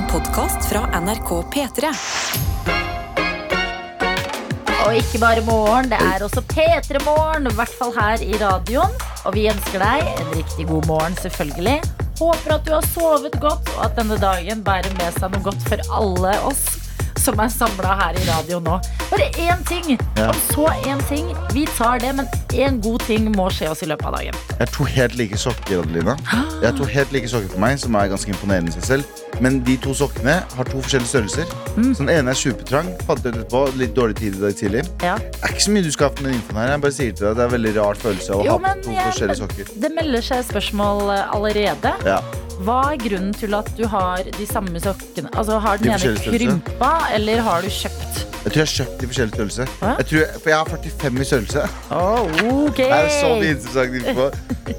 En podkast fra NRK P3. Og ikke bare morgen, det er også P3 Morgen, i hvert fall her i radioen. Og vi ønsker deg en riktig god morgen, selvfølgelig. Håper at du har sovet godt, og at denne dagen bærer med seg noe godt for alle oss som er samla her i radio nå. Bare én ting, Ja. og så én ting. Vi tar det, men én god ting må skje oss i løpet av dagen. Jeg har to helt like sokker, Adelina. Jeg har to helt like sokker på meg, som er ganske imponerende i seg selv. Men de to sokkene har to forskjellige størrelser. Mm. Så den ene er supertrang. Fant ut etterpå. Litt dårlig tid i dag tidlig. Ja. Det er ikke så mye du skal ha med den infoen her. Jeg bare sier til deg at Det er en veldig rar følelse av å Jo, ha på to jeg- forskjellige sokker. Det melder seg spørsmål eh, allerede. Ja. Hva er grunnen til at du har de samme sokkene? Altså, Har den De ene krympa, eller har du kjøpt? Jeg tror jeg har kjøpt de forskjellige størrelse. Jeg tror for jeg har 45 i størrelse. Oh, okay. Det er så mye interessant info.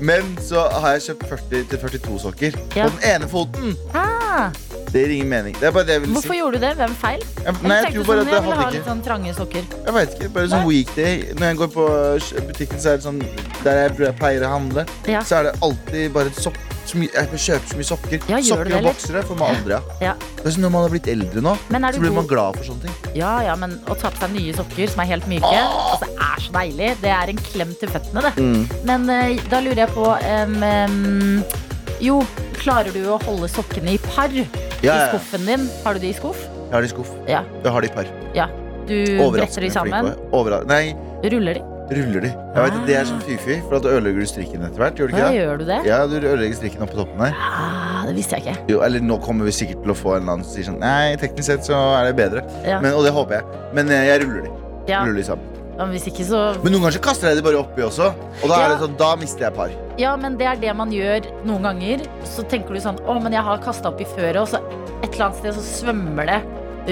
Men så har jeg kjøpt 40 til 42 sokker. Ja. På den ene foten. Ah, Det gir ingen mening. Det er bare det jeg vil hvorfor si. gjorde du det? Hvem feil? Jeg, nei, jeg tror bare at det jeg ville ha litt sånn trange sokker. Jeg vet ikke, bare sånn weekday Når jeg går på øh, butikken så er det sånn Der jeg pleier å handle Ja. Så er det alltid bare et sopp. Jeg kjøper så mye sokker Ja, Sokker det, og boksere får man aldri av Ja. Er sånn når man har blitt eldre nå Så blir man glad for sånne ting Ja, ja, men å ta på seg nye sokker som er helt myke, altså, er så deilig. Det er en klem til føttene, det. Mm. Men uh, da lurer jeg på um, em, Jo, klarer du å holde sokkene i par ja, i skuffen din? Har du de i skuff? Jeg har de i skuff Ja. Jeg har de i par Ja. Du bretter de sammen? Overra- Nei, Ruller de? ruller de Jeg vet det er sånn fy-fy For da ødelegger du strikken etter hvert Gjør du Ja, ikke det? gjør du det? Ja, du ødelegger strikken opp på toppen der. Ja, det visste jeg ikke. jo, Eller nå kommer vi sikkert til å få en eller annen som sier sånn Nei, teknisk sett så er det bedre Ja. Men, Og det håper jeg Men eh, jeg ruller de Ja. Ruller de sammen Men hvis ikke, så Men noen ganger så kaster jeg det bare oppi også. Og da, Ja. er det sånn, da mister jeg par. Ja, men det er det man gjør noen ganger. Så tenker du sånn Å, men jeg har kasta oppi før, og så et eller annet sted så svømmer det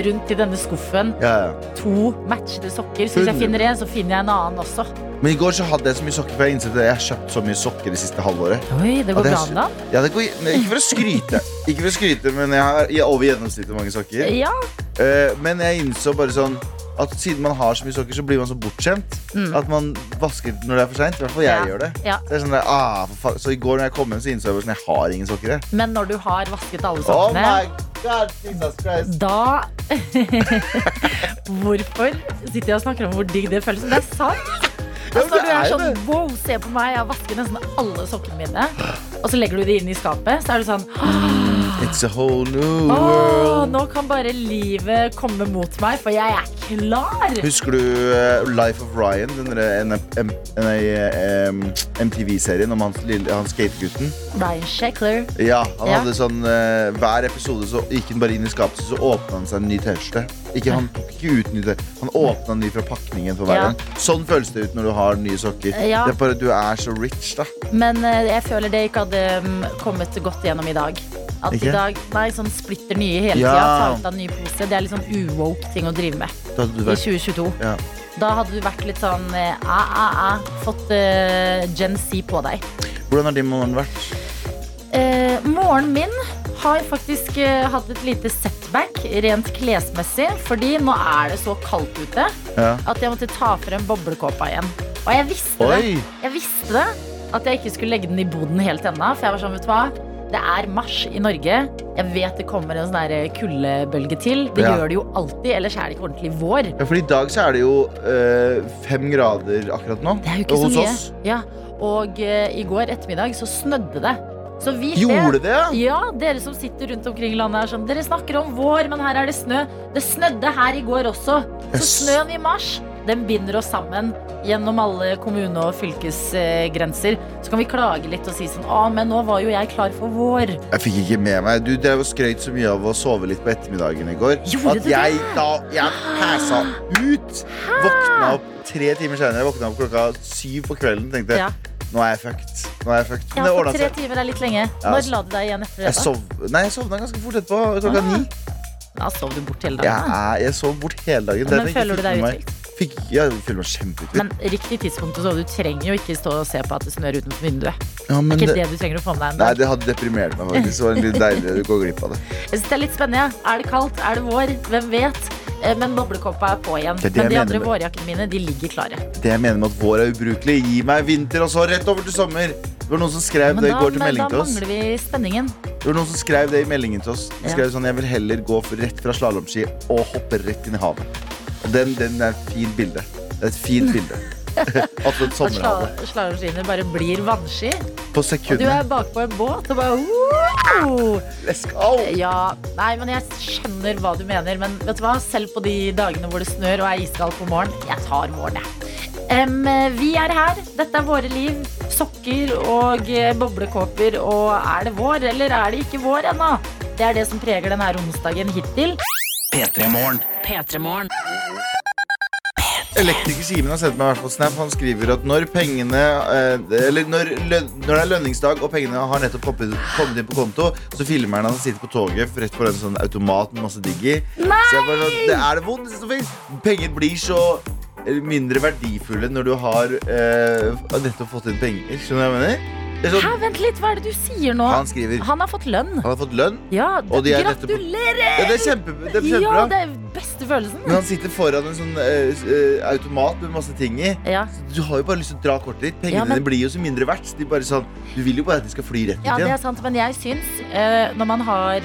rundt i denne skuffen Ja, ja. to matchede sokker. Så hvis jeg finner en, så finner jeg en annen også. Men i går så hadde jeg så mye sokker, for jeg innså at jeg har kjøpt så mye sokker det siste halvåret. Oi, det går bra da. Ja, det går, men ikke for å skryte, Ikke for å skryte, men jeg har jeg har over gjennomsnittet mange sokker. Ja. Eh, men jeg innså bare sånn at siden man har så mye sokker, så blir man så bortskjemt Mm. at man vasker når det er for seint. I hvert fall jeg Ja. gjør det. Ja. Det sånn der, ah, så i går når jeg kom hjem, så innså jeg bare sånn, jeg har ingen sokker. jeg. Men når du har vasket alle Oh sokkene, my god, da Hvorfor sitter jeg og snakker om hvor digg det føles? Det er sant. Altså, det er sånn det. Wow, se på meg, jeg har vasket nesten alle sokkene mine. Og så legger du dem inn i skapet, så er du sånn It's a whole new oh, world. nå kan bare livet komme mot meg, for jeg er klar. Husker du eh, Life of Ryan, den MTV-serien om hans, hans skategutten? Ryan Sheckler. Ja, han Ja. hadde sånn eh, Hver episode så gikk han bare inn i skapet, så åpna han seg en ny T-skjorte. Ikke, han ikke utnytte ny han åpna ny fra pakningen for hver Ja. gang. Sånn føles det ut når du har nye sokker. Ja. Det er bare Du er så rich, da. Men eh, jeg føler det ikke hadde mm, kommet godt gjennom i dag. At Ikke? i dag, nei, sånn splitter nye hele Ja. tida. Ta ut av en ny pose. Det er litt sånn uwoke ting å drive med Da hadde du i vært 2022. ja. Da hadde du vært litt sånn eh, ah, ah, Fått eh, Gen Z på deg. Hvordan har din morgen vært? Eh, morgenen min har faktisk eh, hatt et lite setback rent klesmessig. Fordi nå er det så kaldt ute Ja. at jeg måtte ta frem boblekåpa igjen. Og jeg visste det. Jeg visste det. At jeg ikke skulle legge den i boden helt ennå. For jeg var sånn, vet du hva. Det er mars i Norge. Jeg vet det kommer en sånn kuldebølge til. Det Ja. gjør det jo alltid. Ellers er det ikke ordentlig vår. Ja, for i dag så er det jo øh, fem grader akkurat nå. Det er jo ikke så mye. Ja. Og øh, i går ettermiddag så snødde det. Så vit Gjorde det, ja? Dere som sitter rundt omkring i landet er sånn Dere snakker om vår, men her er det snø. Det snødde her i går også. Så Yes. snøen i mars, den binder oss sammen gjennom alle kommune- og fylkesgrenser. Så kan vi klage litt og si sånn Å, men nå var jo jeg klar for vår. Jeg fikk ikke med meg Du drev og skrøt så mye av å sove litt på ettermiddagen i går. Gjorde at det? jeg da Jeg pæsa ut. Våkna opp tre timer senere. Våkna opp klokka syv på kvelden. Tenkte Ja. Nå er jeg fucked. Nå er jeg fucked. Ja, Men det for tre seg. timer er litt lenge. Ja, Når altså. la du deg igjen etter Jeg, sov, nei, jeg sovna ganske fort etterpå. Klokka Ah. ni. Da sov du bort hele Jeg, dagen. da. er, jeg sov bort hele dagen. Men er det føler du deg uthvilt? Fikk, jeg føler meg kjempeuthvilt. Men riktig tidspunkt å sove. Du trenger jo ikke stå og se på at det snør utenfor vinduet. Ja, Det men er ikke det, det du trenger å få med deg. en nei, dag. det hadde deprimert meg faktisk. Det var litt deilig å gå glipp av det. Jeg synes det er litt spennende. ja. Er det kaldt? Er det vår? Hvem vet? Eh, Men boblekoppa er på igjen. Det er det Men de andre med- vårjakkene mine de ligger klare. Det jeg mener med at vår er ubrukelig. Gi meg vinter, og så rett over til sommer. Det var noen som skrev ja, det i da, går til melding til oss. mangler vi spenningen. Det var noen som skrev det i meldingen til oss. De Ja. skrev sånn, Jeg vil heller gå rett fra slalåmski og hoppe rett inn i havet. Og den, den er et fint bilde. Det er et fint bilde. At sommerhale. At sommerhave. sla- slalåmskiene bare blir vannski. På Og du sekundet. er bakpå en båt og bare wow! Let's go! Ja, nei, men jeg skjønner hva du mener. Men vet du hva? selv på de dagene hvor det snør og er iskaldt på morgenen, jeg tar våren, jeg. Um, vi er her. Dette er våre liv. Sokker og eh, boblekåper. Og er det vår, eller er det ikke vår ennå? Det er det som preger denne onsdagen hittil. P3 Morgen. P3morgen. Elektriker Simen har sendt meg hvert fall snap. Han skriver at når pengene eh, Eller når, når det er lønningsdag og pengene har nettopp kommet kommet inn på konto, så filmer han at han sitter på toget rett foran en sånn automat med masse digg i. Så bare, sånn, det er det vondeste. Penger blir så mindre verdifulle når du har eh, nettopp fått inn penger. Skjønner du hva jeg mener? Er Hæ, sånn, vent litt, hva er det du sier nå? han skriver Han har fått lønn. han har fått lønn. Ja, Og de er gratulerer! Ja, det er, kjempe, det er Ja, det er beste følelsen. Men han sitter foran en sånn uh, uh, automat med masse ting i. Ja, Du har jo bare lyst til å dra kortet ditt. Pengene Ja, men- blir jo så mindre verdt. så De bare sånn, du vil jo bare at de skal fly rett ut Ja, det er sant, men jeg syns uh, når man har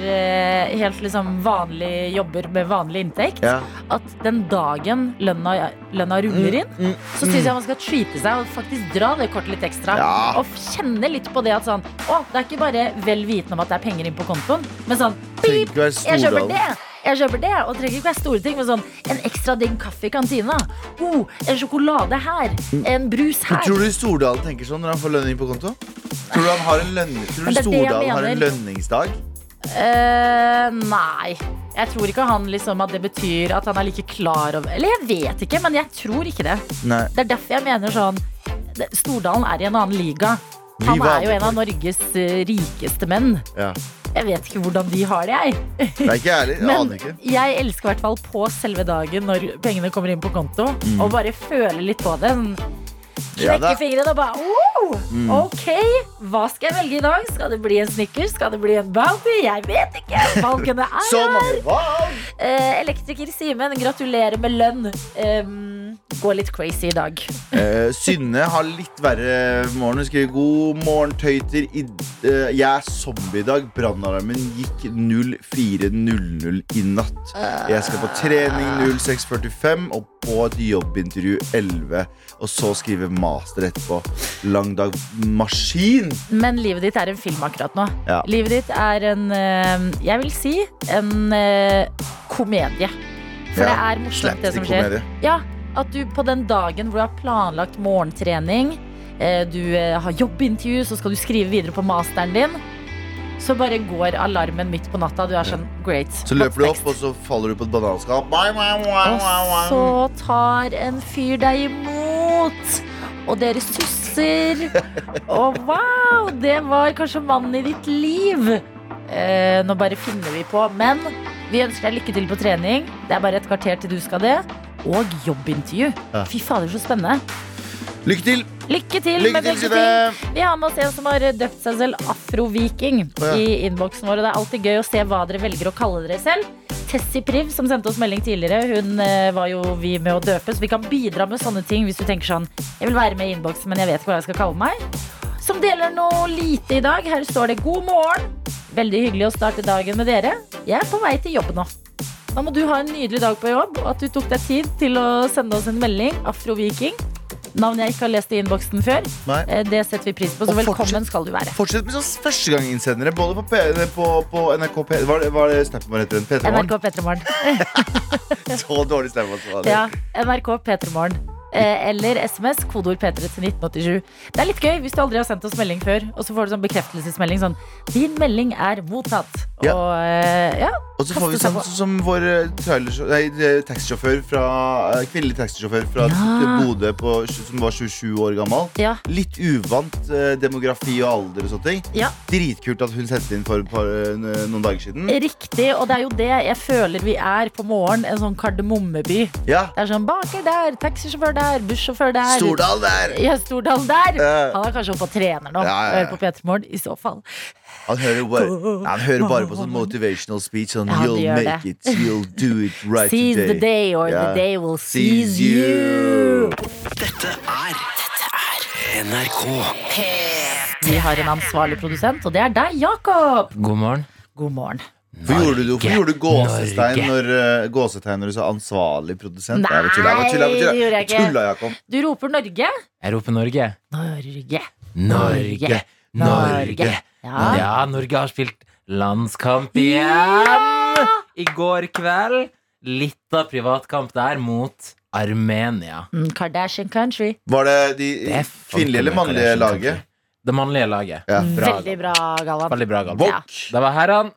helt liksom vanlige jobber med vanlig inntekt, at den dagen lønna, lønna ruller inn, Mm, så syns jeg man skal treate seg og faktisk dra det kortet litt ekstra. Og kjenne litt på det at sånn Å, det er ikke bare vel vitende om at det er penger inn på kontoen, men sånn pip, jeg kjøper det! Jeg kjøper det, og det trenger ikke være store ting, men sånn en ekstra digg kaffe i kantina. Oh, en sjokolade her. En brus her. tror du Stordalen tenker sånn når han får lønning på konto? Tror du han har en, lønn, tror du Stordalen har en lønningsdag? Uh, nei. Jeg tror ikke han liksom at det betyr at han er like klar over Eller jeg vet ikke, men jeg tror ikke det. Nei. Det er derfor jeg mener sånn Stordalen er i en annen liga. Han er jo en av. Norges eh, rikeste menn. Ja. Jeg vet ikke hvordan de har det, jeg. Det er ikke ærlig. Jeg aner ikke. jeg elsker i hvert fall på selve dagen når pengene kommer inn på konto, Mm. og bare føler litt på det. Sånn, Ja fingrene og bare wow, Mm. Ok, hva skal jeg velge i dag? Skal det bli en Snickers? Skal det bli en Bounty? Jeg vet ikke. Valgene er Så mange valg! Eh, elektriker Simen, gratulerer med lønn. Um, gå litt crazy i dag. Eh, Synne har litt verre morgen. Hun skriver god morgen, tøyter. I, eh, jeg er zombie i dag. Brannalarmen gikk 04.00 i natt. Jeg skal på trening 06.45 og på et jobbintervju 11. Og så skrive master etterpå. Lang dag. Maskin! Men livet ditt er en film akkurat nå. Ja. Livet ditt er en eh, Jeg vil si en eh, komedie. For Ja, det er morsomt, det som skjer. Slapstick-komedie. Ja, At du på den dagen hvor du har planlagt morgentrening, eh, du har jobbintervju, så skal du skrive videre på masteren din, så bare går alarmen midt på natta. Du er sånn great. Så løper du opp, og så faller du på et bye, Og så tar en fyr deg imot, og dere susser. Og wow, det var kanskje mannen i ditt liv. Eh, nå bare finner vi på. Men vi ønsker deg lykke til på trening. Det er bare et kvarter til du skal det. Og jobbintervju. Ja. Fy fader, så spennende. Lykke til! Lykke til Lykke til, lykke til. Vi har med oss en som har døpt seg selv Afroviking oh, ja. i innboksen vår. Og det er alltid gøy å se hva dere velger å kalle dere selv. Tessie Priv, som sendte oss melding tidligere, hun eh, var jo vi med å døpe. Så vi kan bidra med sånne ting hvis du tenker sånn Jeg vil være med i innboksen, men jeg vet ikke hva jeg skal kalle meg. Som deler noe lite i dag. Her står det 'God morgen'. Veldig hyggelig å starte dagen med dere. Jeg er på vei til jobb nå. Da må du ha en nydelig dag på jobb, og at du tok deg tid til å sende oss en melding. Afroviking. Navn jeg ikke har lest i innboksen før. Nei. Eh, Det setter vi pris på, så Og velkommen fortsett- skal du være. Fortsett med sånn førstegangsinnsendere, både på, P på, på NRK P... Hva er det- hva er det snappen vår heter? den? P3 Morgen? NRK P3morgen. Så dårlig stemme. altså. Ja, NRK P3morgen. Eh, eller SMS, kodeord P3 til 1987. Det er litt gøy hvis du aldri har sendt oss melding før, og så får du sånn bekreftelsesmelding sånn Din melding er mottatt. Ja. Og eh, ja. Og så får vi sånn som vår eh, eh, taxisjåfør fra eh, Kvinnelig taxisjåfør fra Ja. Bodø på, som var 27 år gammel. Ja. Litt uvant eh, demografi og alder og sånne ting. ja. Dritkult at hun sendte inn for par, eh, noen dager siden. Riktig, og det er jo det jeg føler vi er på morgen. En sånn kardemommeby. Ja. Det er sånn baker der, taxisjåfør der, bussjåfør der. Stordal der! Ja, Stordal der. Han er kanskje oppe og trener nå. Ja, ja, ja. Hører på P3 i så fall. Han hører bare, han hører bare på sånn motivational speech. Sånn, Ja, You'll make det. it, you'll do it right Seize today. the day, or yeah. the day will Seize seize you. Dette er Dette er NRK. Vi har en ansvarlig produsent, og det er deg, Jakob. God morgen. God morgen. Hvorfor gjorde du, hvorfor gjorde du gåsestein når, uh, gåsetegn når du sa ansvarlig produsent? Nei, jeg tulla, jeg tulla, jeg det gjorde jeg ikke. Tulla, Jakob. Du roper Norge. Jeg roper Norge. Norge. Norge. Norge. Ja. Ja, Norge har spilt landskamp igjen i går kveld. Litt av privatkamp der mot Armenia. Mm, Kardashian country. Var det de Det kvinnelige eller mannlige laget? country. Det mannlige laget. Ja. Bra, Veldig bra, Galvan. Veldig bra, Galvan. Våk. Det var herrene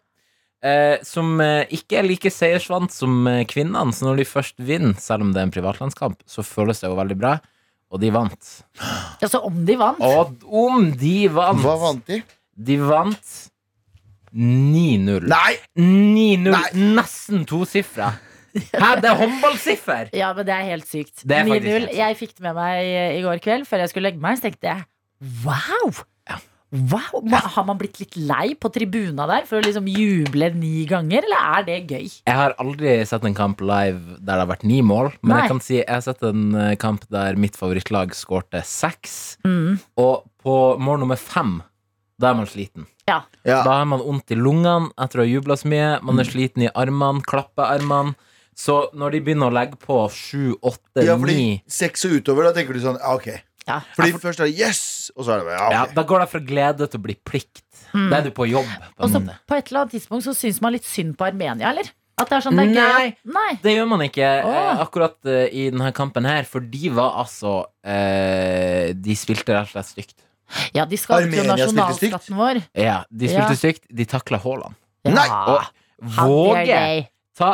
eh, som eh, ikke er like seiersvant som eh, kvinnene. Så når de først vinner, selv om det er en privatlandskamp, så føles det jo veldig bra. Og de vant. Altså, om de vant. Og om de vant Hva vant de? De vant 9-0. Nei! 9-0. Nei. Nesten tosifra. Hæ, det er håndballsiffer! Ja, men det er helt sykt. Det er faktisk 9-0. Jeg fikk det med meg i går kveld før jeg skulle legge meg. Så tenkte jeg wow! Ja. Wow, Har man blitt litt lei på tribuna der for å liksom juble ni ganger, eller er det gøy? Jeg har aldri sett en kamp live der det har vært ni mål. Men Nei. jeg kan si jeg har sett en eh, kamp der mitt favorittlag skårte seks. Mm. Og på mål nummer fem, da er man sliten. Ja. Da har man vondt i lungene etter å ha jubla så mye. Man Mm. er sliten i armene, klappearmene. Så når de begynner å legge på sju, åtte, ni ja, fordi ni seks og utover, da tenker du sånn Ok. Ja. Fordi først er det yes, og så er det bare ja, ja. Da går det fra glede til å bli plikt. Da er du på jobb. På Og så på et eller annet tidspunkt så syns man litt synd på Armenia, eller? At det er sånn det er. Nei. Nei. Det gjør man ikke eh, akkurat eh, i denne kampen her, for de var altså eh, De spilte rett og slett stygt. Ja, de skal jo nasjonalskatten vår. Ja, de spilte Ja. stygt. De takla Haaland. Ja. Nei, Og våge. Ta,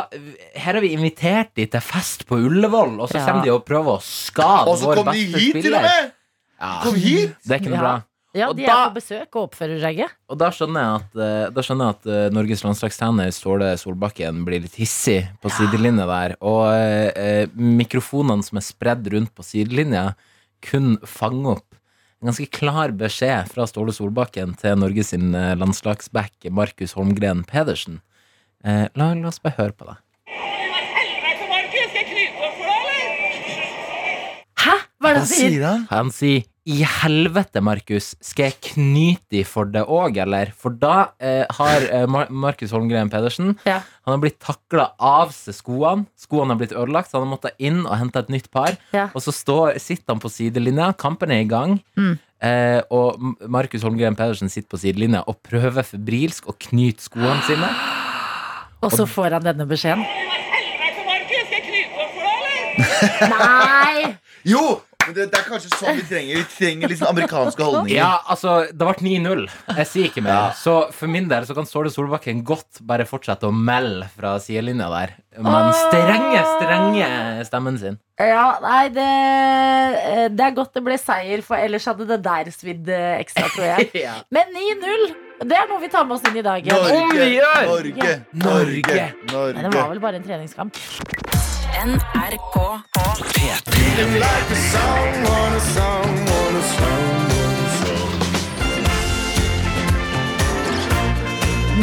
Her har vi invitert de til fest på Ullevål, og så Ja. kommer de og prøver å skade Og så kommer kom de beste hit, til og med! Ja, Kom hit! det er ikke noe Ja. bra. Ja, Og de da- er på besøk og oppfører seg ikke. Og da skjønner jeg at, eh, da skjønner jeg at eh, Norges landslagstrener Ståle Solbakken blir litt hissig på sidelinja der. Og eh, eh, mikrofonene som er spredd rundt på sidelinja, kun fanger opp en ganske klar beskjed fra Ståle Solbakken til Norges landslagsback Markus Holmgren Pedersen. Eh, la, la oss bare høre på det. Hæ? Hva er det han sier? Han sier i helvete, Markus, skal jeg knyte i for det òg, eller? For da eh, har eh, Markus Holmgren Pedersen Ja. Han har blitt takla av seg skoene. Skoene har blitt ødelagt, så han har måttet inn og hente et nytt par. Ja. Og så står, sitter han på sidelinja, kampen er i gang. Mm. Eh, og Markus Holmgren Pedersen sitter på sidelinja og prøver febrilsk å knyte skoene sine. Og så får han denne beskjeden. Nei! Jo! Men det, det er kanskje sånn vi trenger. Vi trenger litt sånn amerikanske holdninger. Ja, altså, det ble 9-0. Jeg sier ikke mer. Så for min del så kan Ståle Solbakken godt bare fortsette å melde fra sidelinja der. Men strenge, strenge stemmen sin. Ja, nei, det, det er godt det ble seier, for ellers hadde det der svidd eh, ekstra, tror jeg. Ja. Men 9-0, det er noe vi tar med oss inn i dag. Norge! Norge, Norge. Norge, Nei, det var vel bare en treningskamp. NRK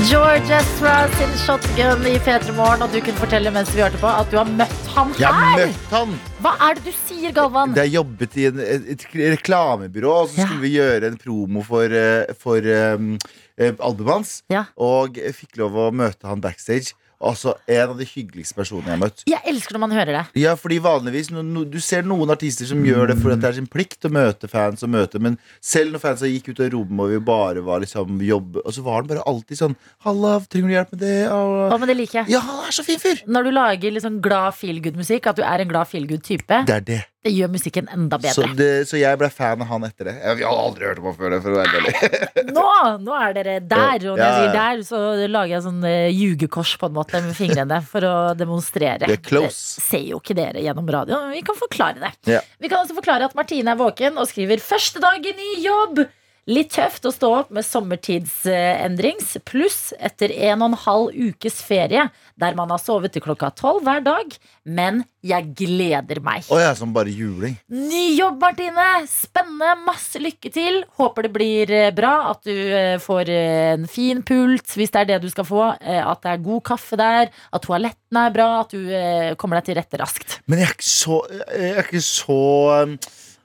George Ezra sin shotgun i P3 Morgen, og du kunne fortelle mens vi hørte på at du har møtt han Jeg har møtt han! Hva er det du sier, Galvan? Det jeg jobbet i en, et, et reklamebyrå, og så Ja. skulle vi gjøre en promo for, eh, for um, albumet hans. Ja. Og fikk lov å møte han backstage. Altså En av de hyggeligste personene jeg har møtt. Jeg elsker når man hører det. Ja, fordi vanligvis no, no, Du ser noen artister som gjør det fordi det er sin plikt å møte fans. Og møte Men selv når fansa gikk ut av rommet og vi bare var liksom jobb Og så var han bare alltid sånn 'Halla, trenger du hjelp med det?' Og, Å, men det liker jeg. ja, han er så fin fyr! Når du lager liksom glad feelgood-musikk, at du er en glad feelgood-type, Det er det. Det gjør musikken enda Så, bedre. det. så jeg ble fan av han etter det. Jeg, jeg har aldri hørt om han før det, for å være ærlig. Nå, nå er dere der, og når jeg sier der, så lager jeg sånn uh, ljugekors på en måte med fingrene for å demonstrere. Vi er close. Det ser jo ikke dere gjennom radio, men vi kan forklare det. Ja. Vi kan også forklare at Martine er våken og skriver 'første dagen i jobb'. Litt tøft å stå opp med sommertidsendrings, pluss etter en og en halv ukes ferie, der man har sovet til klokka tolv hver dag. Men jeg gleder meg. Å er som bare juling. Ny jobb, Martine! Spennende. Masse lykke til. Håper det blir eh, bra. At du eh, får eh, en fin pult, hvis det er det du skal få. At det er god kaffe der. At toalettene er bra. At du kommer deg til rette raskt. Men jeg er ikke så Jeg er ikke så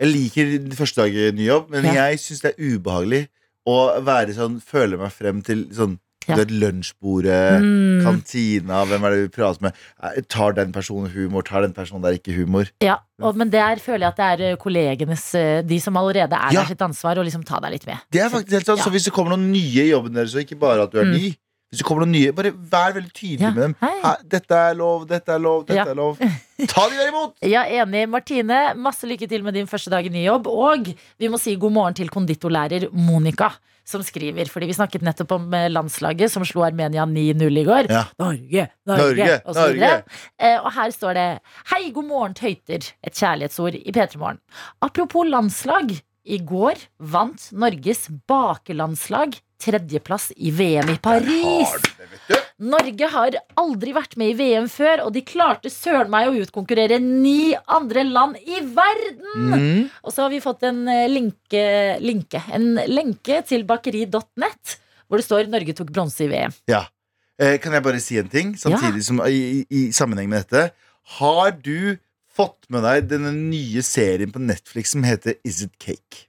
Jeg liker første dag i ny jobb, men jeg syns det er ubehagelig å være sånn Føle meg frem til sånn Ja. du vet, lunsjbordet, Mm. kantina, hvem er det vi prater med? Eh, Tar den personen humor? Tar den personen der ikke humor? Ja, og, men der føler jeg at det er eh, kollegenes, eh, de som allerede er Ja. der sitt ansvar, å liksom ta deg litt med. Det er faktisk helt sant. Ja. Så hvis det kommer noen nye i jobben deres, og ikke bare at du er Mm. ny Hvis det kommer noen nye, bare vær veldig tydelig Ja. med dem. Hei. Dette er lov, dette er lov, dette Ja. er lov. Ta de der imot! Ja, enig. Martine, masse lykke til med din første dag i ny jobb. Og vi må si god morgen til konditorlærer Monica, som skriver. Fordi vi snakket nettopp om eh, landslaget som slo Armenia 9-0 i går. Ja. Norge, Norge, Norge, og så videre. Norge. Eh, og her står det Hei, god morgen, tøyter. Et kjærlighetsord i P3 Morgen. Apropos landslag. I går vant Norges bakelandslag tredjeplass i VM i Paris. Norge har aldri vært med i VM før, og de klarte søren meg å utkonkurrere ni andre land i verden! Mm. Og så har vi fått en eh, linke, linke, en lenke til bakeri.net, hvor det står 'Norge tok bronse i VM'. Eh, kan jeg bare si en ting, samtidig som i, i, i sammenheng med dette? Har du fått med deg denne nye serien på Netflix som heter Is It Cake?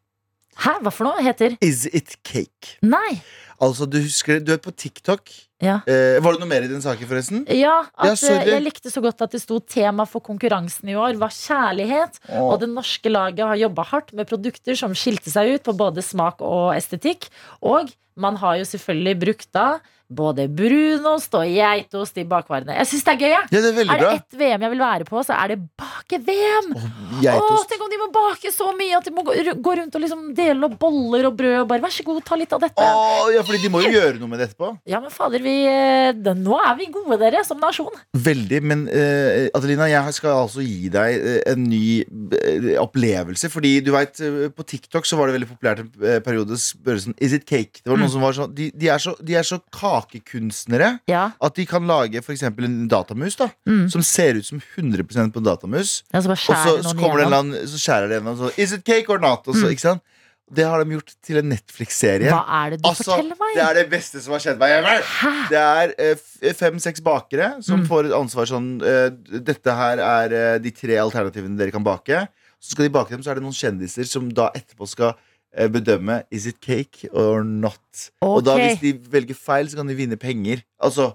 Hæ, hva for noe? Heter Is It Cake? Nei. Altså, du husker Du er på TikTok. Ja. Eh, var det noe mer i den saken, forresten? Ja, Ja, at sorry. eh, jeg likte så godt at det sto tema for konkurransen i år var kjærlighet. Og det norske laget har jobba hardt med produkter som skilte seg ut på både smak og estetikk. Og man har jo selvfølgelig brukt da både brunost og geitost i bakvarene. Jeg syns det er gøy, jeg. Ja, det er Er det ett VM jeg vil være på, så er det bake-VM. Åh, tenk om de må bake så mye at de må gå rundt og liksom dele opp boller og brød og bare vær så god, ta litt av dette. Åh, ja, fordi de må jo gjøre noe med det etterpå. Ja, men fader, vi eh, Nå er vi gode, dere, som nasjon. Veldig, men uh, Adelina, jeg skal altså gi deg eh, en ny opplevelse. Fordi du eh, på TikTok så var det veldig populært en periode å spørre sånn Is it cake? Det var noen som var sånn de, de, er så, de er så kakekunstnere Ja, at de kan lage eksempel en datamus da Mm. som ser ut som 100% på en datamus. ja så Og så, så, kommer det en land, så skjærer det gjennom sånn Is it cake or not? Og så, Mm. ikke sant? Det har de gjort til en Netflix-serie. Hva er det du Altså, forteller meg? det er det beste som har skjedd meg. Hæ? Det er eh, fem-seks bakere som Mm. får et ansvar sånn eh, Dette her er eh, de tre alternativene dere kan bake. Så skal de bake dem, så er det noen kjendiser som da etterpå skal eh, bedømme Is it cake or not. Og da hvis de velger feil, så kan de vinne penger. Altså,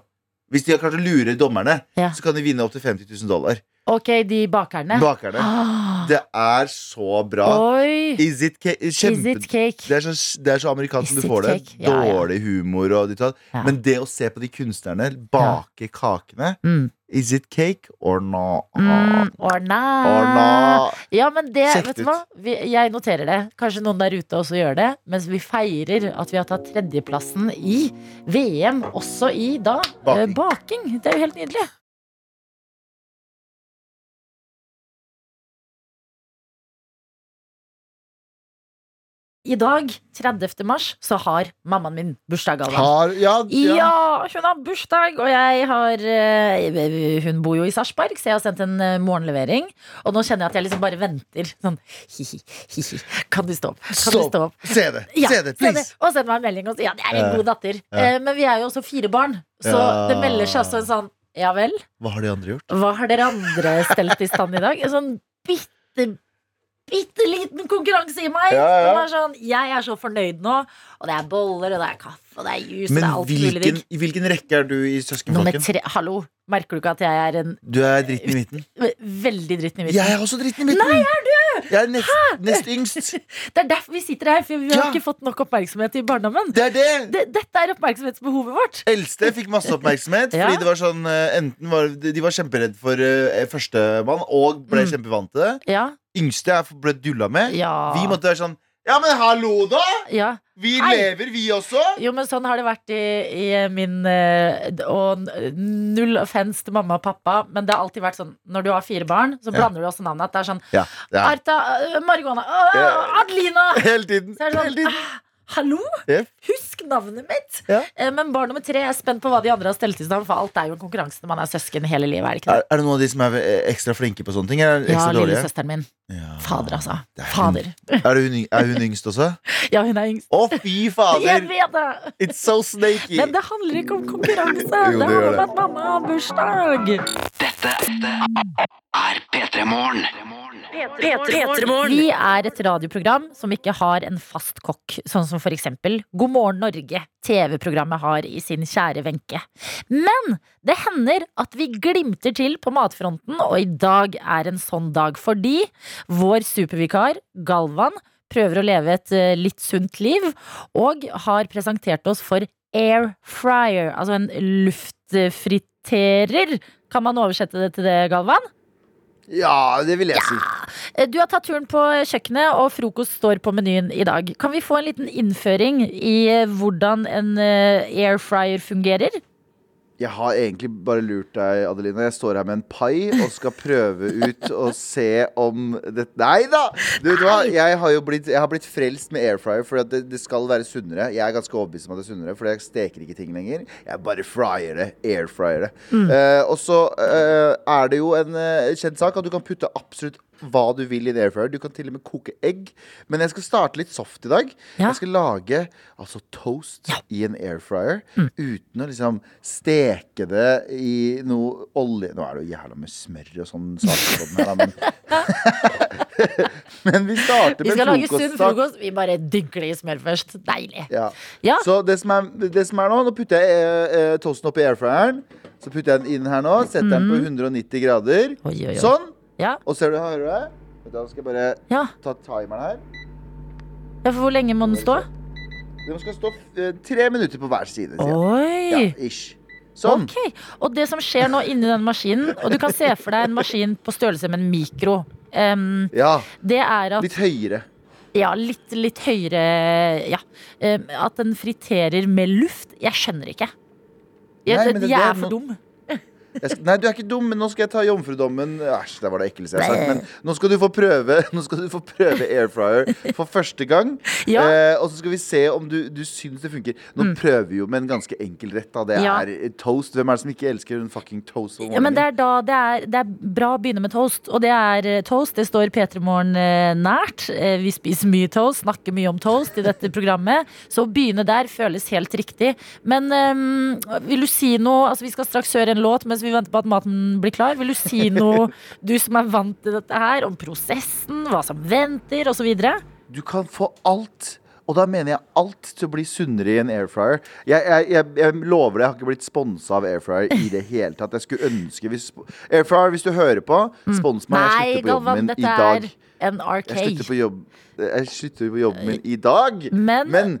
hvis de har klart å lure dommerne, Ja. så kan de vinne opptil 50 000 dollar. Ok, de bakerne. Bakerne. Ah. Det er så bra. Oi! Is it cake? Is it cake? Det er, så, det er så amerikansk som du får det. Ja, Dårlig ja. Humor og ditt og datt. Ja. Men det å se på de kunstnerne bake kakene Mm. Is it cake or no? Mm, or. No? Ja, men det, Sjekk vet du hva? Vi, jeg noterer det. Kanskje noen der ute også gjør det. Mens vi feirer at vi har tatt tredjeplassen i VM, også i da Baking. eh, baking. Det er jo helt nydelig. I dag, 30. mars, så har mammaen min bursdag. Har, ja, ja. Ja, hun har bursdag, og jeg har eh, Hun bor jo i Sarpsborg, så jeg har sendt en eh, morgenlevering. Og nå kjenner jeg at jeg liksom bare venter. Sånn hi-hi, hi-hi. Kan du stå opp? Kan du stå opp? Se det. Ja, se det, se det. please. Og send meg en melding og si ja, det er en god datter. Eh, men vi er jo også fire barn, så det melder seg også en sånn Ja vel, Hva har de andre gjort? hva har dere andre stelt i stand i dag? En sånn bitte Bitte liten konkurranse i meg. Ja, ja. Er sånn, jeg er så fornøyd nå. Og det er boller, og det er kaffe, og det er juice, Men det er alt mulig hvilken, digg. i hvilken rekke er du i søskenflokken? Hallo, merker du ikke at jeg er en Du er dritten i midten. veldig dritten i midten? Jeg er også dritten i midten. Nei, er du? Jeg er nest, nest yngst. Det er derfor vi sitter her, for vi har Ja. ikke fått nok oppmerksomhet i barndommen. Det er det. Det, dette er oppmerksomhetsbehovet vårt. Eldste fikk masse oppmerksomhet. Ja. Fordi det var sånn eh, Enten var de var kjemperedd for uh, førstemann og ble Mm. kjempevant til det. Ja, Yngste ble dulla med. ja, Vi måtte være sånn Ja, men hallo, da! ja. Vi Hei. lever, vi også. Jo, men sånn har det vært i, i min eh, Og null offense til mamma og pappa, men det har alltid vært sånn når du har fire barn, så Ja. blander du også navnet. At det er sånn Arta, uh, Margona, Adelina! Hele tiden. Så er det Hele sånn tiden. Hallo? Yep. Husk navnet mitt! Ja. Eh, Men barn nummer tre er spent på hva de andre har stelt i stand, for alt er jo en konkurranse når man er søsken hele livet. Er det ikke det? Er, er det noen av de som er eh, ekstra flinke på sånne ting? Eller Ja, ekstra dårlige? lillesøsteren min. Ja. Fader, altså. Er Fader. Er, hun, er hun yngst også? Ja, hun er yngst. Å, fy Jeg fader! vet det! It's so snaky. Men det handler ikke om konkurranse. Jo, det det handler om at mamma har bursdag. Dette er P3 Morgen. P3morgen. Vi er et radioprogram som ikke har en fast kokk, sånn som for eksempel God morgen Norge, TV-programmet, har i sin kjære Wenche. Men det hender at vi glimter til på matfronten, og i dag er en sånn dag fordi vår supervikar, Galvan, prøver å leve et eh, litt sunt liv, og har presentert oss for air fryer, altså en luftfriterer. Kan man oversette det til det, Galvan? Ja, det vil jeg si. Eh, Du har tatt turen på kjøkkenet, og frokost står på menyen i dag. Kan vi få en liten innføring i eh, hvordan en eh, air fryer fungerer? Jeg har egentlig bare lurt deg, Adeline. Jeg står her med en pai og skal prøve ut og se om det Nei da! Du vet hva? Jeg har jo blitt, jeg har blitt frelst med air fryer, for det, det skal være sunnere. Jeg er ganske overbevist om at det er sunnere, for jeg steker ikke ting lenger. Jeg bare fryer det. Air fryer det. Eh, og så uh, er det jo en uh, kjent sak at du kan putte absolutt hva du vil i en airfryer. Du kan til og med koke egg. Men jeg skal starte litt soft i dag. Ja. Jeg skal lage altså toast i en airfryer mm. uten å liksom steke det i noe olje Nå er det jo jævla med smør og sånn saker på den her, men Men vi starter Vi skal lage sunn frokost. Vi bare dygler i smør først. Deilig. Ja. Ja. Så det som, er, det som er nå Nå putter jeg eh, opp toasten oppi airfryeren. Så putter jeg den inn her nå. Setter den på 190 grader. Oi, oi, oi. Sånn. Ja. Og ser du, hører du det? Da skal jeg bare Ja. ta timeren her. ja, for hvor lenge må den stå? Den skal stå eh, tre minutter på hver side. sier jeg. Ja, Oi! ish. Sånn. Ok, Og det som skjer nå inni den maskinen, og du kan se for deg en maskin på størrelse med en mikro, em, Ja. det er at Litt høyere. Ja, litt, litt høyere Ja. Em, at den friterer med luft. Jeg skjønner ikke. Jeg, Nei, men det- jeg det er er for no- dum. Skal, nei, du er ikke dum, men nå skal jeg ta jomfrudommen. Æsj, det var det ekleste jeg har sagt. Men nå skal du få prøve Nå skal du få prøve air fryer for første gang. Ja. Eh, og så skal vi se om du, du syns det funker. Nå prøver vi jo med en ganske enkel rett. Da. Det Mm. Ja. er toast. Hvem er det som ikke elsker en fucking toast? Ja, men det er da det er, det er bra å begynne med toast. Og det er eh, toast. Det står P3 Morgen eh, nært. Eh, Vi spiser mye toast, snakker mye om toast i dette programmet. Så å begynne der føles helt riktig. Men um, vil du si noe Altså, vi skal straks høre en låt mens vi venter på at maten blir klar. Vil du si noe, du som er vant til dette her, om prosessen, hva som venter, osv.? Du kan få alt. Og da mener jeg alt til å bli sunnere i en air fryer. Jeg, jeg, jeg, jeg lover deg, jeg har ikke blitt sponsa av air fryer i det hele tatt. Jeg skulle ønske hvis, Air fryer, hvis du hører på, spons meg. Jeg slutter på jobben min i dag. Jeg slutter på jobb slutter på jobben min i dag. Men-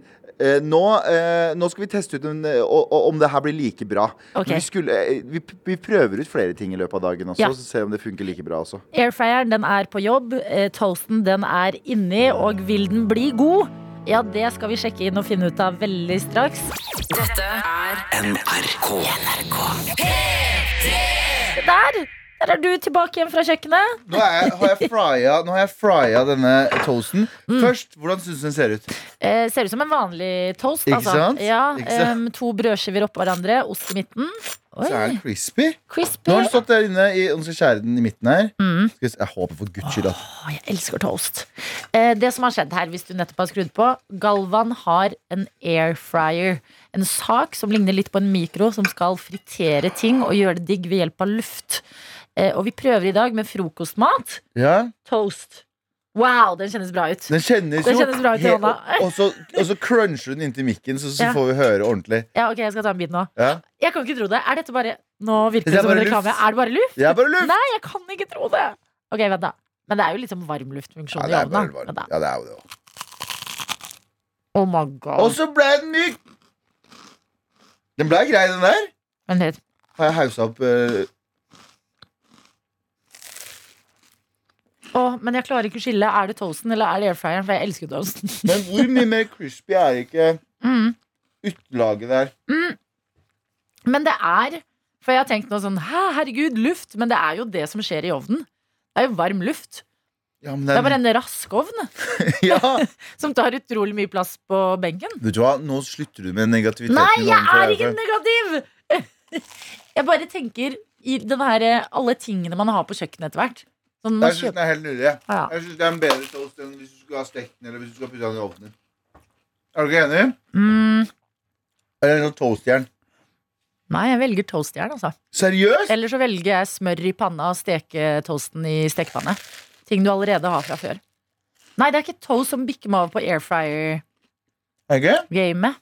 nå, eh, nå skal vi teste ut en, eh, om det her blir like bra. Okay. Vi, skulle, eh, vi, vi prøver ut flere ting i løpet av dagen også, Ja. så ser vi om det funker like bra også. Airfryeren den er på jobb, eh, toasten den er inni, og vil den bli god? Ja, det skal vi sjekke inn og finne ut av veldig straks. Dette er Der! Der er du tilbake igjen fra kjøkkenet. Nå, jeg, har jeg frya, nå har jeg frya denne toasten. Mm. Først, hvordan syns du den ser ut? Eh, ser ut som en vanlig toast. Ikke altså. sant? Ja, Ikke sant? Um, to brødskiver oppå hverandre, ost i midten. Oi, Så er den crispy. crispy. Nå har den stått der inne i, nå skal skjære den i midten her. Mm. Jeg håper for guds skyld at jeg elsker toast. Eh, det som har skjedd her, hvis du nettopp har skrudd på Galvan har en air fryer. En sak som ligner litt på en mikro, som skal fritere ting og gjøre det digg ved hjelp av luft. Eh, og vi prøver i dag med frokostmat. Ja, Toast. Wow, den kjennes bra ut. Den kjennes Den jo kjennes bra ut i hånda. og, så, og så cruncher du den inntil mikken, så, så Ja. får vi høre ordentlig. Ja, ok, jeg skal ta en bit nå. Ja. Jeg kan ikke tro det. Er dette bare Nå virker Det det som en reklame. Er det bare luft? Det er bare luft! Nei, jeg kan ikke tro det. Ok, vent da. Men det er jo litt som varmluftfunksjon Ja, i ovnen. varmt. Ja, det er jo det også. Oh my god. Og så ble den myk! Den ble grei, den der. Vent litt. Har jeg hausa opp eh, Åh, men jeg klarer ikke å skille. Er det toasten eller er det airfryeren? For jeg elsker toasten. Men hvor mye mer crispy er ikke Mm. utelaget der? Men det er For jeg har tenkt nå sånn herregud, luft. Men det er jo det som skjer i ovnen. Det er jo varm luft. Ja, men Det er bare en rask ovn ja. som tar utrolig mye plass på benken. Vet du hva, nå slutter du med negativiteten. Nei, jeg er ikke negativ! Jeg bare tenker i denne, alle tingene man har på kjøkkenet etter hvert. Sånn, Jeg syns den er helt nydelig. Ja. Jeg synes det er en bedre toast enn hvis du skulle ha stekt den eller hvis du skulle puttet den i ovnen. Er du ikke enig? mm, Eller en sånn toastjern. nei, jeg velger toastjern, altså. Seriøst? Eller så velger jeg smør i panna og steke toasten i stekepanne. ting du allerede har fra før. Nei, det er ikke toast som bikker meg over på air fryer-gamet. Er?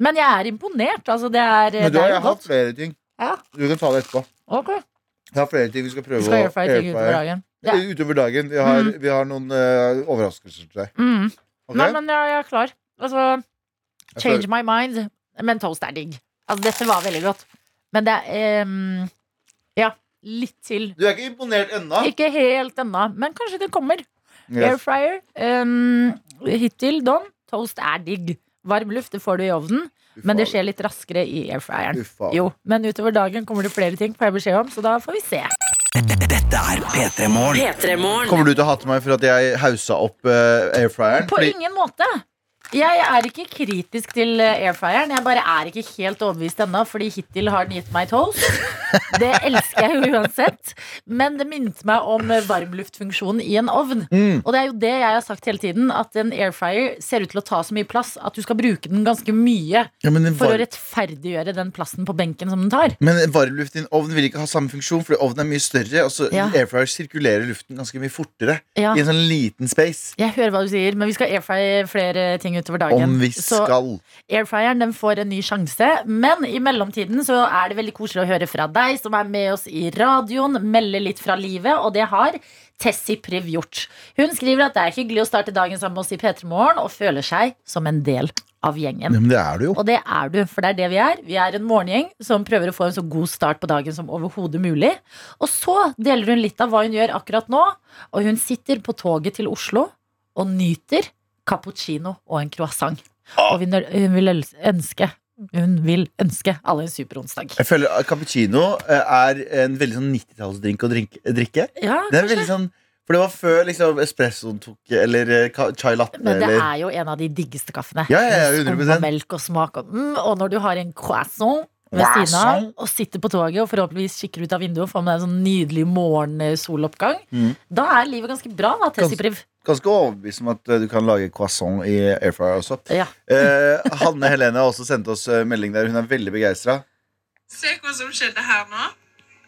Men jeg er imponert. Altså, det er, Men du har, jeg har flere ting. Ja. Du kan ta det etterpå. Ok. Jeg har flere ting vi skal prøve prøve skal å skal Airfryer ting utover airfrye. Ja. Utover dagen. Vi har, Mm. vi har noen uh, overraskelser til deg. Mm. Okay? Nei, men jeg, jeg er klar. Altså, change my mind. Men toast er digg. Altså, dette var veldig godt. Men det er um, Ja, litt til. Du er ikke imponert ennå? Ikke helt ennå, men kanskje det kommer. Air fryer. Um, hittil don. Toast er digg. Varm luft det får du i ovnen, men det skjer litt raskere i air fryeren. Jo, men utover dagen kommer det flere ting, får jeg beskjed om, så da får vi se. Dette er P3 Morgen. Kommer du til å hate meg for at jeg haussa opp uh, airfryeren? På ingen måte. Jeg er ikke kritisk til eh, airfryeren. Jeg bare er ikke helt overbevist ennå, fordi hittil har den gitt meg toast. Det elsker jeg jo uansett. Men det minnet meg om eh, varmluftfunksjonen i en ovn. Mm. Og det er jo det jeg har sagt hele tiden, at en airfryer ser ut til å ta så mye plass at du skal bruke den ganske mye Ja, var... for å rettferdiggjøre den plassen på benken som den tar. men varmluft i en ovn vil ikke ha samme funksjon, fordi ovnen er mye større. Og så Ja. airfryer sirkulerer luften ganske mye fortere Ja. i en sånn liten space. Jeg hører hva du sier, men vi skal airfrye flere ting utover dagen. Om vi Så skal. Airfryeren den får en ny sjanse, men i mellomtiden så er det veldig koselig å høre fra deg som er med oss i radioen, melde litt fra livet, og det har Tessie Priv gjort. Hun skriver at det er hyggelig å starte dagen sammen med oss i P3 Morgen, og føler seg som en del av gjengen. Ja, men det er du jo. Og det er du, for det er det vi er. Vi er en morgengjeng som prøver å få en så god start på dagen som overhodet mulig. Og så deler hun litt av hva hun gjør akkurat nå, og hun sitter på toget til Oslo og nyter cappuccino og en croissant. Og hun vil ønske hun vil ønske alle en super onsdag. Jeg føler at Cappuccino eh, er en veldig sånn 90-tallsdrink å drikke. Ja, Det er veldig sånn For det var før liksom espressoen tok Eller eh, chai latte. Men det eller er jo en av de diggeste kaffene. Ja, ja, ja, Med skum 100%. og melk og smak. Og, mm, og når du har en croissant ved siden av og sitter på toget og forhåpentligvis kikker ut av vinduet og får med deg en sånn nydelig morgensoloppgang, Mm. da er livet ganske bra, da, Tessie Priv. Ganske overbevist om at eh, du kan lage croissant i airfryer også. Ja. Eh, Hanne Helene har også sendt oss eh, melding der. Hun er veldig begeistra. Se hva som skjedde her nå.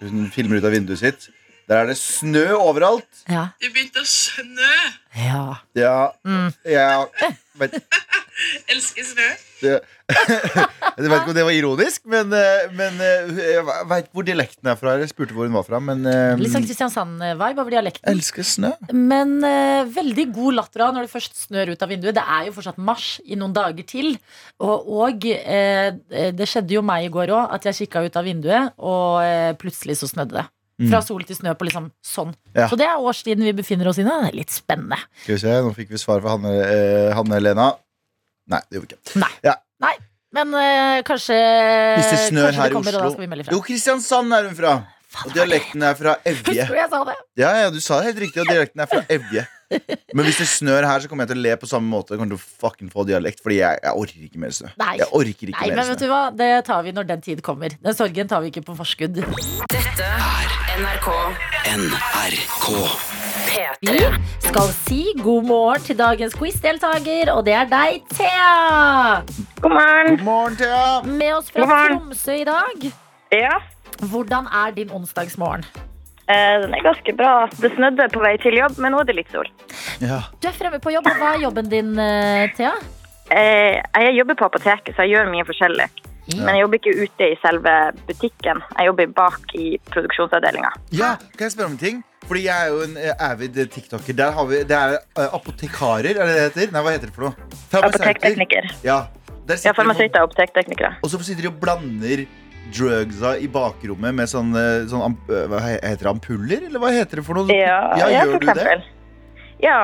Hun filmer ut av vinduet sitt. Der er det snø overalt. Ja. Det begynte å snø. ja. Ja, Mm. ja vet, Elsker snø. det, Jeg vet ikke om det var ironisk, men, eh, men eh, jeg veit hvor dialekten er fra. Jeg spurte hvor hun var fra, men eh, Litt sånn Kristiansand-vibe over dialekten. Elsker snø. Men uh, veldig god latter av når det først snør ut av vinduet. Det er jo fortsatt mars i noen dager til. Og, og uh, det skjedde jo meg i går òg, at jeg kikka ut av vinduet, og uh, plutselig så snødde det. Fra sol til snø på liksom sånn. Ja. Så det er årstiden vi befinner oss i nå. Det er litt spennende. Skal vi se, Nå fikk vi svar fra Hanne, eh, Hanne Helena. Nei, det gjorde vi ikke. Nei. Ja. Nei. Men eh, kanskje, Hvis det snør kanskje her i kommer, og da Oslo skal vi melde fra. Jo, Kristiansand er hun fra. Faen, Og det var dialekten er fra Evje. Husker du jeg sa det? Ja, ja, du sa det helt riktig, og dialekten er fra Evje. Men hvis det snør her, så kommer jeg til å le på samme måte. Jeg kommer til å fucking få dialekt, fordi jeg, jeg orker ikke mer snø. Nei. Jeg orker ikke Nei, mer men vet snø. du hva? Det tar vi når den tid kommer. Den sorgen tar vi ikke på forskudd. Dette er NRK NRK. Vi P3. skal si god morgen til dagens quizdeltaker, og det er deg, Thea. God morgen. God morgen, Thea. Med oss fra Tromsø i dag. Ja, Hvordan er din onsdagsmorgen? Eh, den er ganske bra. Det snødde på vei til jobb, men nå er det litt sol. Ja. Du er fremme på jobb. og Hva er jobben din, eh, Thea? Eh, jeg jobber på apoteket, så jeg gjør mye forskjellig. Men jeg jobber ikke ute i selve butikken. Jeg jobber bak i produksjonsavdelinga. ja, kan jeg spørre om en ting? Fordi jeg er jo en avid tiktoker. Der har vi, Det er apotekarer, er det det heter? Nei, hva heter det for noe? Apotektekniker. Ja. Der Ja, farmasøyter og apotekteknikere. Og så sitter de og blander drugsa i bakrommet med sånne, eh, sånn amp eh, Hva heter det? Ampuller, eller hva heter det for noe? Ja, ja, gjør for du det? eksempel. Ja.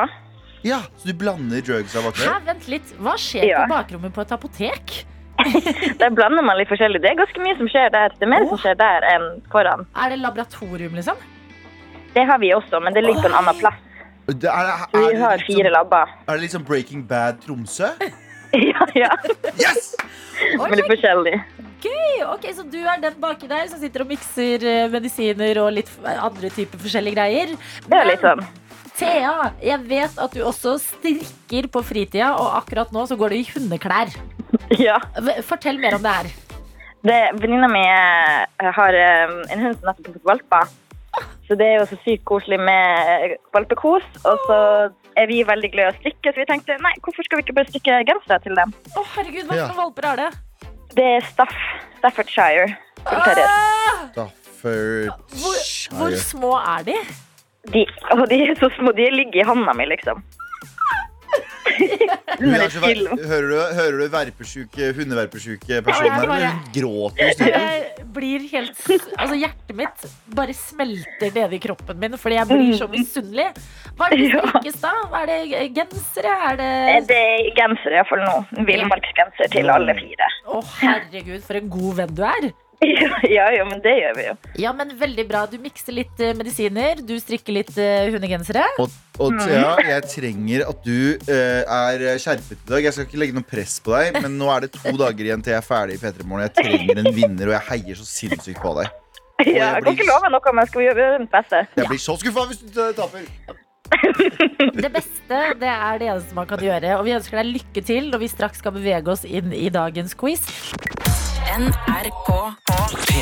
Ja, Så du blander drugsa bak der? vent litt. Hva skjer Ja. på bakrommet på et apotek? Der blander man litt forskjellig. Det er ganske mye som skjer der. Det er mer oh. som skjer der enn foran. Er det laboratorium, liksom? Det har vi også, men det ligger på en annen plass. Det er, er, Vi har fire labber. er det liksom Breaking Bad Tromsø? Ja, ja. Yes! Men er forskjellig. gøy! Ok, Så du er den baki der som sitter og mikser eh, medisiner og litt andre typer forskjellige greier. Det er litt sånn. Thea, jeg vet at du også strikker på fritida, og akkurat nå så går du i hundeklær. Ja. Fortell mer om det her. Det- Venninna mi eh, har eh, en hund som nettopp har fått valper. Så det er jo så sykt koselig med valpekos. Og så er vi veldig glad i å strikke, så vi tenkte nei, hvorfor skal vi ikke bare strikke gensere til dem? Å, herregud, hva Ja. valper er det? Det er Staff, Staffordshire. Ah! Staffordshire. Hvor, hvor små er de? De, de er så små, de ligger i handa mi, liksom. Hun er så hører, du, hører du verpesjuke, hundeverpesjuke personer? Ja, bare- Hun gråter. Jeg blir helt Altså, hjertet mitt bare smelter nede i kroppen min fordi jeg blir så misunnelig. Hva er det som strikkes da? Er det gensere? Er det Eh, Det er gensere iallfall nå. En Villmarksgenser til alle fire. Å, herregud, for en god venn du er. Ja, ja, men det gjør vi jo. Ja, men veldig bra. Du mikser litt eh, medisiner, du strikker litt eh, hundegensere. Og, og Thea, jeg trenger at du eh, er skjerpet i dag. Jeg skal ikke legge noe press på deg, men nå er det to dager igjen til jeg er ferdig i P3 Morgen. Jeg trenger en vinner, og jeg heier så sinnssykt på deg. Ja, jeg kan ikke love noe, men jeg skal gjøre mitt beste. Jeg blir så skuffa hvis du taper. Det beste det er det eneste man kan gjøre. Og vi ønsker deg lykke til når vi straks skal bevege oss inn i dagens quiz. NRK P3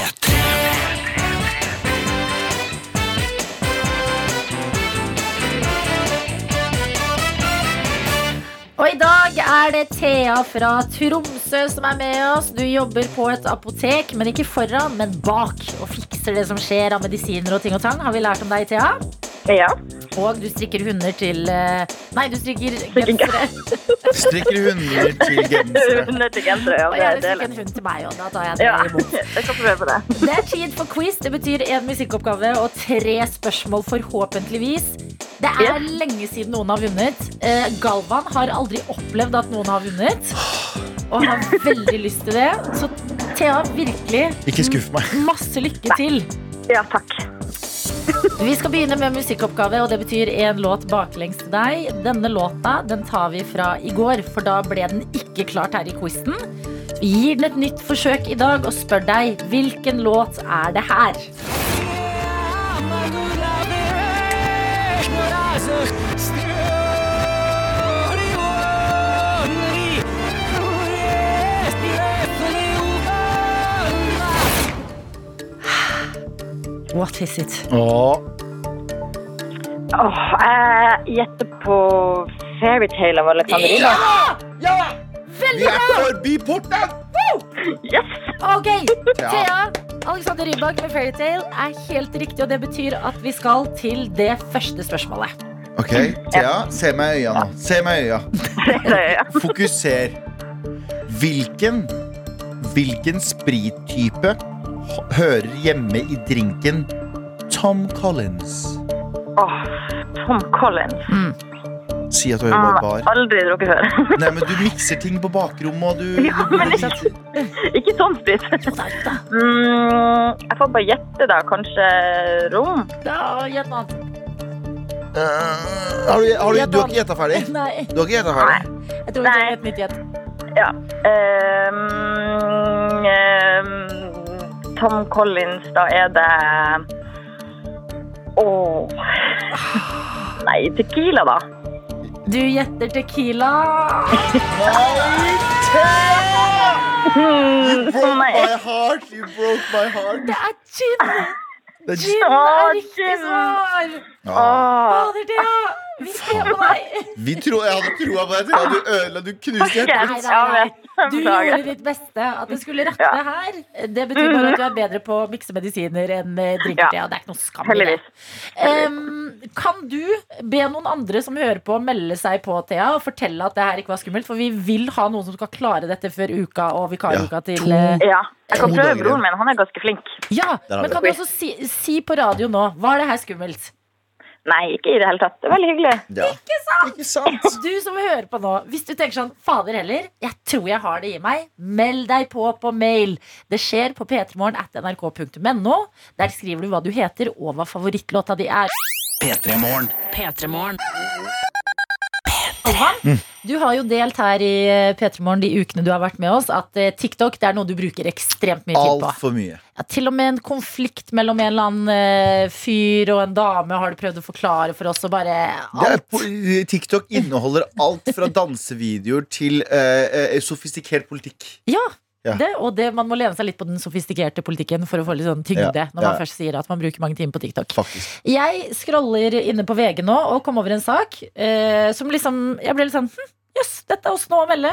Og i dag er det Thea fra Tromsø som er med oss. Du jobber på et apotek, men ikke foran, men bak. Og fikser det som skjer av medisiner og ting og tang. Har vi lært om deg, Thea? Ja. Og du strikker hunder til eh, Nei, du strikker gensere. Strikker hunder til gensere. Hunder til gensere, ja. Og Det er gjerne strikk en hund til meg òg. Da tar jeg det Ja, imot. jeg skal prøve det. Det er tid for quiz. Det betyr én musikkoppgave og tre spørsmål, forhåpentligvis. Det er lenge siden noen har vunnet. Eh, Galvan har aldri opplevd at noen har vunnet. Og har veldig lyst til det. Så Thea, virkelig Ikke skuff meg. masse lykke til. Ja, takk. Vi skal begynne med musikkoppgave, og det betyr én låt baklengs til deg. Denne låta den tar vi fra i går, for da ble den ikke klart her i quizen. Vi gir den et nytt forsøk i dag og spør deg hvilken låt er det her? What is it? Åh, Åh, jeg gjetter på Fairytale av Alexander Rybak. vi er forbi porten! Yes! Ok, Thea. Alexander Rybak med Fairytale er helt riktig, og det betyr at vi skal til det første spørsmålet. Ok, Thea, se meg i øya nå. Se meg i øya. Fokuser. Hvilken Hvilken sprittype hører hjemme i drinken Tom Collins? Åh, Tom Collins. Si at du har jobba i bar. aldri drukket før. Nei, men Du mikser ting på bakrommet, og du, Ja, du men ikke, ikke sånn sprit. Mm, jeg får bare gjette, da. Kanskje rom? Ja, gjett noe annet. Øh, har du, har du, du har ikke gjetta ferdig? Nei, Du har ikke gjetta ferdig? jeg tror vi Nei. trenger et nytt gjett. Ja. Um, ehm, Tom Collins, da er det Åh Nei, Tequila, da. Du gjetter Tequila. You broke Nei. my heart! You broke my heart. Det er gin! Gin Åh, er riktig svar! Fader, Thea! Vi tror på deg! Vi tro, jeg hadde troa på deg, Thea. Du ødela, du knuste hjertet mitt. Du gjorde ditt beste. At det skulle rakne her, det betyr bare at du er bedre på å mikse medisiner enn eh, drinker. Ja. Thea. Det er ikke noe skam i det. Um, kan du be noen andre som hører på, melde seg på, Thea, og fortelle at det her ikke var skummelt? For vi vil ha noen som skal klare dette før uka og vikaruka til eh, Ja. Jeg kan prøve broren min. Han er ganske flink. Ja, men kan du også si, si på radio nå Var det her skummelt? Nei, ikke i det hele tatt. Det er veldig hyggelig. Ja. Ikke sant? Du som hører på nå, hvis du tenker sånn Fader heller, jeg tror jeg har det i meg. Meld deg på på mail. Det skjer på p3morgen at nrk.no. Der skriver du hva du heter og hva favorittlåta di er. P3 Morgen. P3morgen. Alvan, du har jo delt her i eh, P3 Morgen de ukene du har vært med oss, at eh, TikTok det er noe du bruker ekstremt mye tid på. Altfor mye. Ja, til og med en konflikt mellom en eller annen eh, fyr og en dame har du prøvd å forklare for oss, og bare alt. er, TikTok inneholder alt fra dansevideoer til uh, sofistikert politikk. Ja. Det, og det, man må lene seg litt på den sofistikerte politikken for å få litt sånn tyngde når man først sier at man bruker mange timer på TikTok. Faktisk. Jeg scroller inne på VG nå og kom over en sak eh, som liksom Jeg ble litt sånn hm, Jøss, dette er også noe å melde.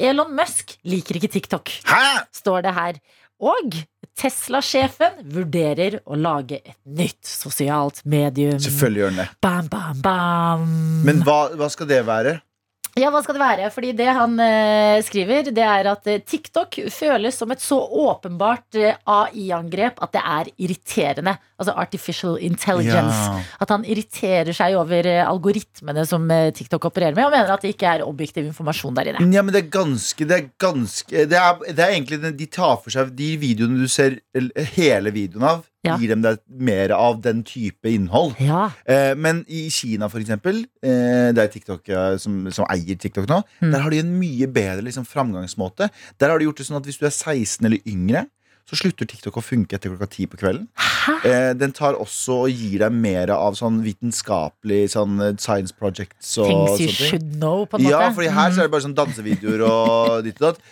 Elon Musk liker ikke TikTok, Hæ?! står det her. Og Tesla-sjefen vurderer å lage et nytt sosialt medium. Selvfølgelig gjør den det. Bam, bam, bam. Men hva, hva skal det være? Ja, hva skal det være? Fordi det han eh, skriver, det er at eh, TikTok føles som et så åpenbart eh, AI-angrep at det er irriterende. Altså artificial intelligence. Ja. At han irriterer seg over eh, algoritmene som TikTok opererer med, og mener at det ikke er objektiv informasjon der inne. Ja, men det er ganske Det er ganske Det er, det er egentlig De tar for seg de videoene du ser hele videoen av. Ja. Gir dem deg mer av den type innhold. Ja. Eh, men i Kina, for eksempel, eh, det er TikTok eh, som, som eier TikTok nå, Mm. der har de en mye bedre liksom, framgangsmåte. Der har de gjort det sånn at hvis du er 16 eller yngre, så slutter TikTok å funke etter klokka ti på kvelden. Eh, den tar også og gir deg mer av sånn vitenskapelig sånn eh, science projects og Things you sånne should know, på en måte. Ja, for her så Mm. er det bare sånn dansevideoer og ditt og datt.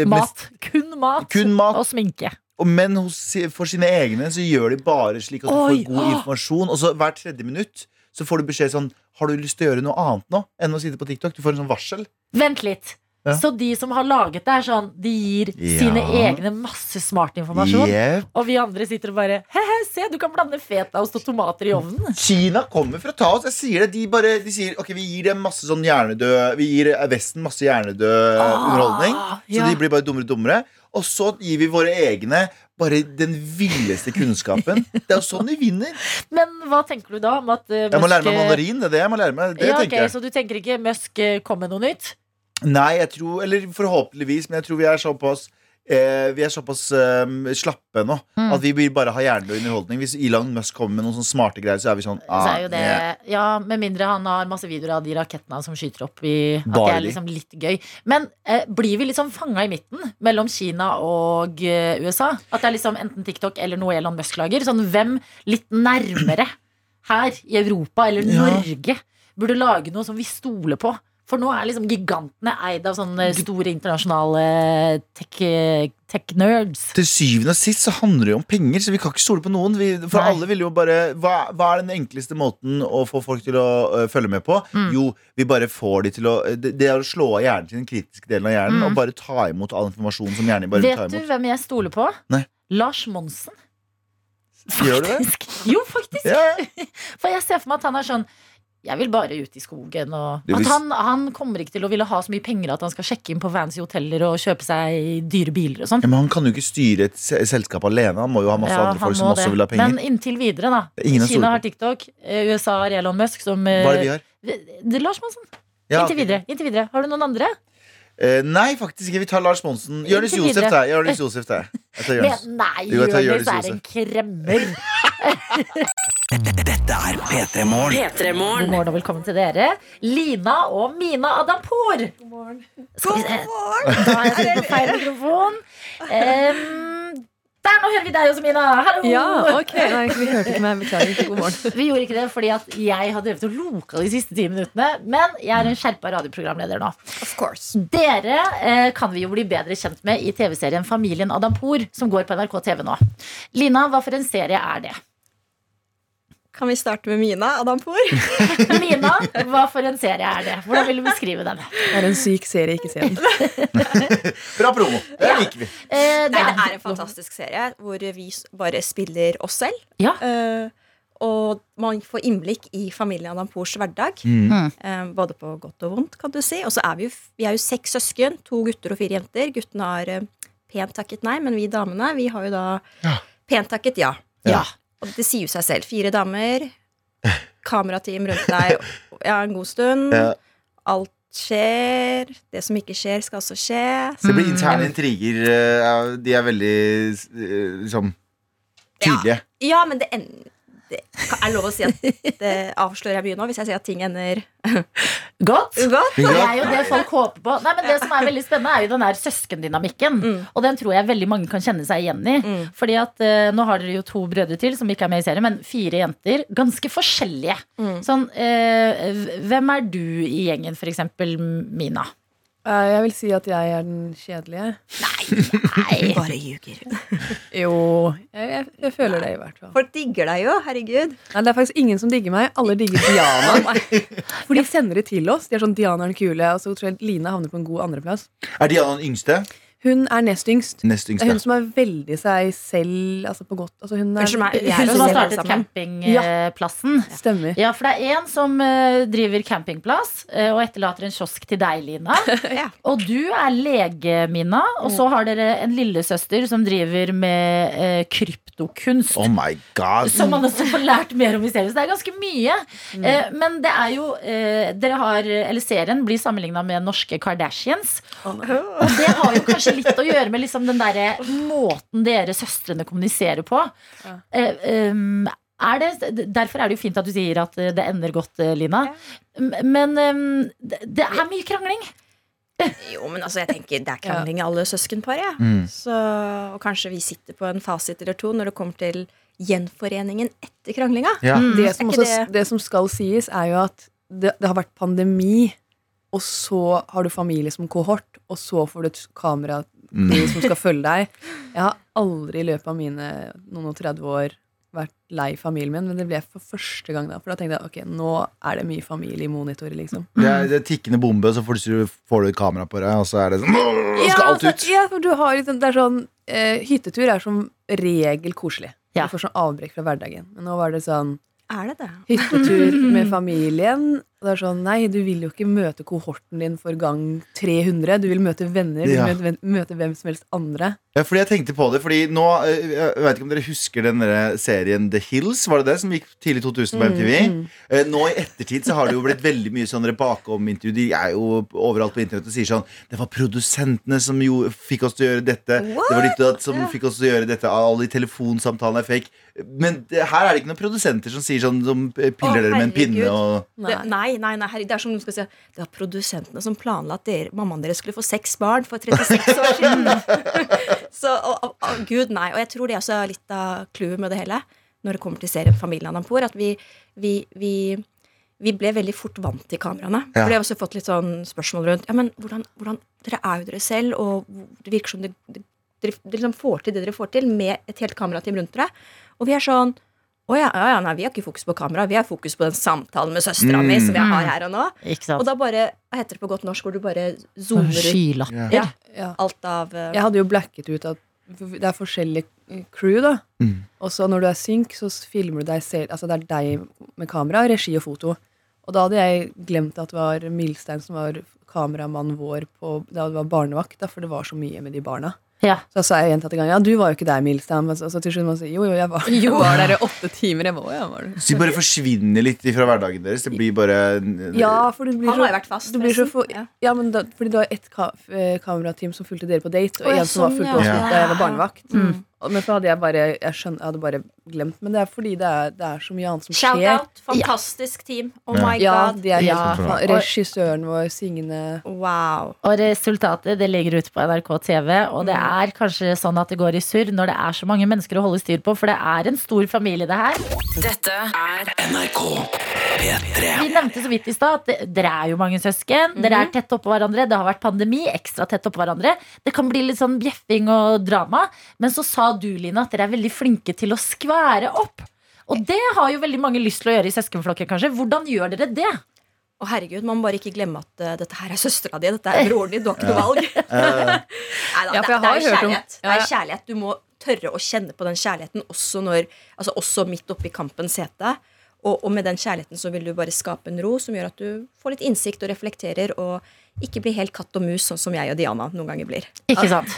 Eh, Mat. Kun mat. Kun mat. Og sminke. Og, men hos, for sine egne så gjør de bare slik at du Oi, får god ah. informasjon. Og så hver tredje minutt så får du beskjed sånn Har du lyst til å gjøre noe annet nå enn å sitte på TikTok? Du får en sånn varsel. Vent litt. Ja. Så de som har laget det, er sånn De gir Ja. sine egne masse smart informasjon. Yep. Og vi andre sitter og bare He-he, se, du kan blande fetaost og tomater i ovnen. Kina kommer for å ta oss. Jeg sier det. De bare de sier ok, vi gir dem masse sånn hjernedød Vi gir Vesten masse hjernedød Ah, underholdning. Så ja. de blir bare dummere og dummere. Og så gir vi våre egne bare den villeste kunnskapen. Det er jo sånn vi vinner. Men hva tenker du da om at uh, Jeg må lære meg mandarin. Det er det jeg må lære meg. Det Ja, tenker okay, jeg. Så du tenker ikke Musk eh, kom med noe nytt? Nei, jeg tror Eller forhåpentligvis, men jeg tror vi er såpass eh, Vi er såpass eh, slappe nå Mm. at vi vil bare ha hjernedød underholdning. Hvis Elon Musk kommer med noen sånne smarte greier, så er vi sånn så ah, er jo det, ja, Med mindre han har masse videoer av de rakettene som skyter opp i At det Bare er de. liksom litt gøy. Men eh, blir vi liksom fanga i midten mellom Kina og eh, USA? At det er liksom enten TikTok eller noe Elon Musk lager? Sånn hvem litt nærmere her i Europa eller Ja. Norge burde lage noe som vi stoler på? For nå er liksom gigantene eid av sånne store internasjonale tech- tech-nerds. Til syvende og sist så handler det jo om penger, så vi kan ikke stole på noen. Vi, for Nei. alle vil jo bare hva, hva er den enkleste måten å få folk til å uh, følge med på? Mm. Jo, vi bare får de til å Det, det er å slå av hjernen til den kritiske delen av hjernen Mm. og bare ta imot all informasjon som hjernen bare vil ta Vet du hvem jeg stoler på? Nei. Lars Monsen. Gjør du det? Jo, faktisk. Ja. For jeg ser for meg at han er sånn Jeg vil bare ut i skogen. Og at han, han kommer ikke til å ville ha så mye penger at han skal sjekke inn på fancy hoteller og kjøpe seg dyre biler og sånn. Ja, men han kan jo ikke styre et selskap alene. Han må jo ha masse Ja, andre folk som det. også vil ha penger. Men inntil videre, da. Kina store. har TikTok, eh, USA har Elon Musk som eh, Hva er det vi har? Det Lars Monsen. Ja, Inntil videre. Inntil videre. Har du noen andre? Eh, nei, faktisk ikke. Vi tar Lars Monsen. Jonis Josef, det. Jonis Josef, nei, Jo, Jonis er en kremmer. Dette er P3 Morgen. God Morgen. og velkommen til dere. Lina og Mina Adampour. God morgen. God morgen. Da har jeg sittet på feil mikrofon. Em, der, nå hører vi deg også, Mina. Hallo. Ja, ok. Nei, vi hørte ikke meg. Beklager. God morgen. Vi gjorde ikke det fordi at jeg har drevet og loka de siste ti minuttene. Men jeg er en skjerpa radioprogramleder nå. Of course. Dere eh, kan vi jo bli bedre kjent med i TV-serien Familien Adampour, som går på NRK TV nå. Lina, hva for en serie er det? Kan vi starte med Mina Adampour? Mina, hva for en serie er det? Hvordan vil du beskrive den? Det er en syk serie, ikke se den. Bra promo. Det liker vi. Eh, Nei, det er en fantastisk serie hvor vi bare spiller oss selv. Ja. Eh, og man får innblikk i familien Adampours hverdag. Mm. Eh, både på godt og vondt, kan du si. Og så er vi jo, vi er jo seks søsken. To gutter og fire jenter. Guttene har pent takket nei, men vi damene vi har jo da Ja. pent takket ja. Ja. Og det sier jo seg selv. Fire damer, kamerateam rundt deg ja, en god stund. Ja. Alt skjer. Det som ikke skjer, skal også skje. Så det blir interne intriger. eh, De er veldig eh, liksom tydelige. Ja, men det ender det er lov å si at det avslører jeg mye nå hvis jeg sier at ting ender Godt. godt. Det er jo det folk håper på. Nei, men Det som er veldig spennende, er jo den der søskendynamikken. Mm. Og den tror jeg veldig mange kan kjenne seg igjen i. Mm. Fordi at eh, Nå har dere jo to brødre til som ikke er med i serien, men fire jenter. Ganske forskjellige. Mm. Sånn, eh, hvem er du i gjengen, for eksempel Mina? Eh, Jeg vil si at jeg er den kjedelige. Nei, bare ljuger. Jo, jeg, jeg, jeg føler det i hvert fall. Folk digger deg jo, herregud. Nei, det er faktisk ingen som digger meg. Alle digger Diana. For de sender det til oss. De er sånn, Diana er den kule Og så tror jeg Line havner på en god andreplass. Er Diana den yngste? Hun er nest yngst. Nest Det er hun ja. som er veldig seg selv, altså på godt. Altså hun er, Unnskyld meg, er Hun som har startet campingplassen. campingplassen. Stemmer. Ja, for det er en som eh, driver campingplass eh, og etterlater en kiosk til deg, Lina. Ja. Og du er lege, Mina. Og så har dere en lillesøster som driver med eh, kryptokunst. Oh my god. Som man også får lært mer om i serien. Så det er ganske mye. Eh, men det er jo eh, Dere har, eller Serien blir sammenligna med norske Kardashians. Og det har jo kanskje litt å gjøre med liksom den derre måten dere søstrene kommuniserer på. Eh, um, er det, derfor er det jo fint at du sier at det ender godt, eh, Lina. Ja. Men um, det, det er mye krangling. Jo, men altså, jeg tenker det er krangling i alle søskenpar, Ja. Mm. Så, og kanskje vi sitter på en fasit eller to når det kommer til gjenforeningen etter kranglinga. Ja. Det, Er som også, det- det som skal sies, er jo at det, det har vært pandemi, og så har du familie som kohort, og så får du et kamera Mm. som skal følge deg. Jeg har aldri i løpet av mine noen og 30 år vært lei familien min, men det ble for første gang da. For da tenkte jeg ok, nå er det mye familie i monitorer, liksom. Det er, det er tikkende bombe, så får du, får du et kamera på deg, og så er det sånn «Åh, Skal alt altså, ut. ja, for du har liksom, det er sånn uh, Hyttetur er som regel koselig. Ja. Du får sånn avbrekk fra hverdagen. Men nå var det sånn Er det det? hyttetur med familien. Og det er sånn, nei, du vil jo ikke møte kohorten din for gang 300. Du vil møte venner, du vil møte, møte hvem som helst andre. Ja, fordi jeg tenkte på det, fordi nå eh, Jeg vet ikke om dere husker den der serien The Hills, var det det? Som gikk tidlig 2000 på MTV. Mm. Nå i ettertid så har det jo blitt veldig mye sånne bakom-intervju. De er jo overalt på internett og sier sånn Det var produsentene som jo fikk oss til å gjøre dette. Det var og som fikk oss til å gjøre dette. Alle de telefonsamtalene er fake. Men det, her er det ikke noen produsenter som sier sånn Som eh, piller dere med en pinne og Det, nei, nei, nei, herregud, det er som du skal si Det var produsentene som planla at dere, mammaen deres skulle få seks barn for 36 år siden. Så, og, og, og, gud, nei. Og jeg tror det også er litt av clouet med det hele når det kommer til serien Familien Adampor. At vi, vi, vi, vi ble veldig fort vant til kameraene. Ja. For jeg har også fått litt sånn spørsmål rundt Ja, men hvordan, hvordan Dere er jo dere selv, og det virker som det, det, dere, dere liksom får til det dere får til, med et helt kamerateam rundt dere. Og vi er sånn å ja, ja, ja, nei, vi har ikke fokus på kamera, vi har fokus på den samtalen med søstera mi som jeg har her og nå. Ikke sant? Og da bare, hva heter det på godt norsk, hvor du bare zoomer ut Ja. ja, Ja. alt av uh, Jeg hadde jo blacket ut at det er forskjellige crew, da. Mm. Og så når du er synk, så filmer du deg selv. Altså det er deg med kamera, regi og foto. Og da hadde jeg glemt at det var Milstein som var kameramannen vår på, da det var barnevakt, da, for det var så mye med de barna. Ja. Så sa jeg gjentatte ganger ja, du var jo ikke der, Milstein. Og så, så til slutt man sier jo, jo, jeg var, jeg var der i åtte timer. Jeg var, jeg var. Så de bare forsvinner litt fra hverdagen deres. Det blir bare Ja, for det blir Han så, har jo vært fast, det blir så for, Ja. men da, fordi det var ett ka eh, kamerateam som fulgte dere på date, og en som var sånn, fulgte oss ja. da jeg var barnevakt. Mm. Men så hadde jeg bare Jeg, skjønner, jeg hadde bare glemt. Men det er fordi det er, det er så mye annet som Shout skjer. out, fantastisk team. Oh my Ja, god. de er Ja. Regissøren vår, Signe Wow. Og resultatet det ligger ute på NRK TV. Og det er kanskje sånn at det går i surr når det er så mange mennesker å holde styr på. For det er en stor familie, det her. Dette er NRK P3. Vi nevnte så vidt i stad at det- dere er jo mange søsken. Dere er tett oppå hverandre. Det har vært pandemi, ekstra tett oppå hverandre. Det kan bli litt sånn bjeffing og drama. Men så sa du, Line, at dere er veldig flinke til å skvære opp. Og det har jo veldig mange lyst til å gjøre i søskenflokken, kanskje. Hvordan gjør dere det? Å herregud, Man må bare ikke glemme at uh, dette her er søstera di. Dette er broren din. Du har ikke noe valg. Neida, Ja, det, det er hørt om- kjærlighet. Ja, Det er kjærlighet. Du må tørre å kjenne på den kjærligheten også, når, altså også midt oppi kampens hete. Og, og med den kjærligheten så vil du bare skape en ro som gjør at du får litt innsikt og reflekterer, og ikke blir helt katt og mus, sånn som jeg og Diana noen ganger blir. Ikke sant?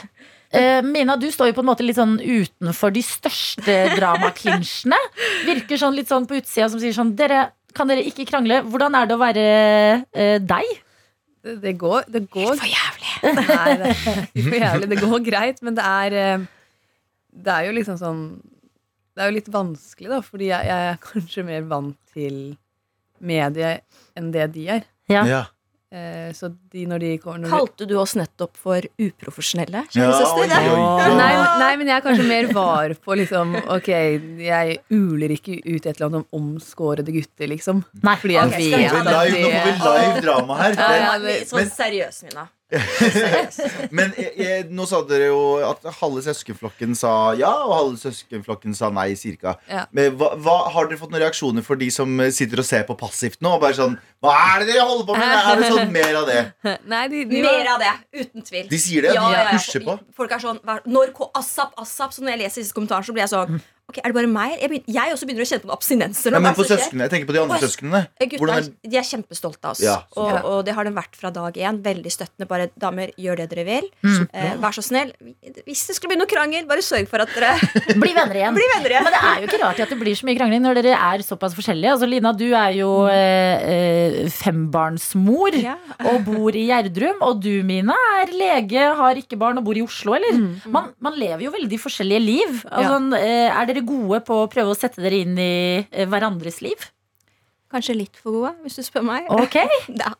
Eh, Mina, du står jo på en måte litt sånn utenfor de største dramaklinsjene. Virker sånn litt sånn på utsida som sier sånn Dere, kan dere ikke krangle? Hvordan er det å være eh, deg? Det, det går, det går For jævlig! Nei, det for jævlig. Det går greit, men det er eh, Det er jo liksom sånn Det er jo litt vanskelig, da, fordi jeg, jeg er kanskje mer vant til medie enn det de er. Ja. Ja. Eh, så de når de kommer når Kalte du oss nettopp for uprofesjonelle, Ja, søster? oi, oi. nei, nei, men jeg er kanskje mer var på liksom Ok, jeg uler ikke ut et eller annet om omskårede gutter, liksom. Nei. Fordi jeg okay, vet at live, nå får vi live drama her. Ja, ja, men, så seriøs, Mina. Men jeg, jeg, nå sa dere jo at halve søskenflokken sa ja, og halve søskenflokken sa nei, cirka. Ja. Men hva, hva, har dere fått noen reaksjoner for de som sitter og ser på passivt nå? Og bare sånn Hva er det dere holder på med? Er det sånn mer av det? Nei, de, de Mer av det, uten tvil. De sier det? Ja, de ja, ja. pusher på? Folk er sånn Når ASAP, ASAP Så når jeg leser disse kommentarene, så blir jeg sånn Ok, er det bare meg? Jeg, begynner, jeg også begynner å kjenne på noen abstinenser. nå. Ja, men Hva på det søsknene, Jeg tenker på de andre søsknene. Eh, Hvordan er, er, de er kjempestolte av oss. Ja, og, og det har de vært fra dag én. Veldig støttende. Bare damer, gjør det dere vil. Eh, vær så snill. Hvis det skulle bli noe krangel, bare sørg for at dere Bli venner igjen. blir venner igjen. Men det er jo ikke rart at det blir så mye krangling når dere er såpass forskjellige. Altså, Lina, du er jo eh, eh, fembarnsmor Ja. og bor i Gjerdrum. Og du, Mina, er lege, har ikke barn og bor i Oslo, eller? Man, man lever jo veldig forskjellige liv. Altså, ja. er dere gode på å prøve å sette dere inn i eh, hverandres liv? Kanskje litt for gode, hvis du spør meg. Ok.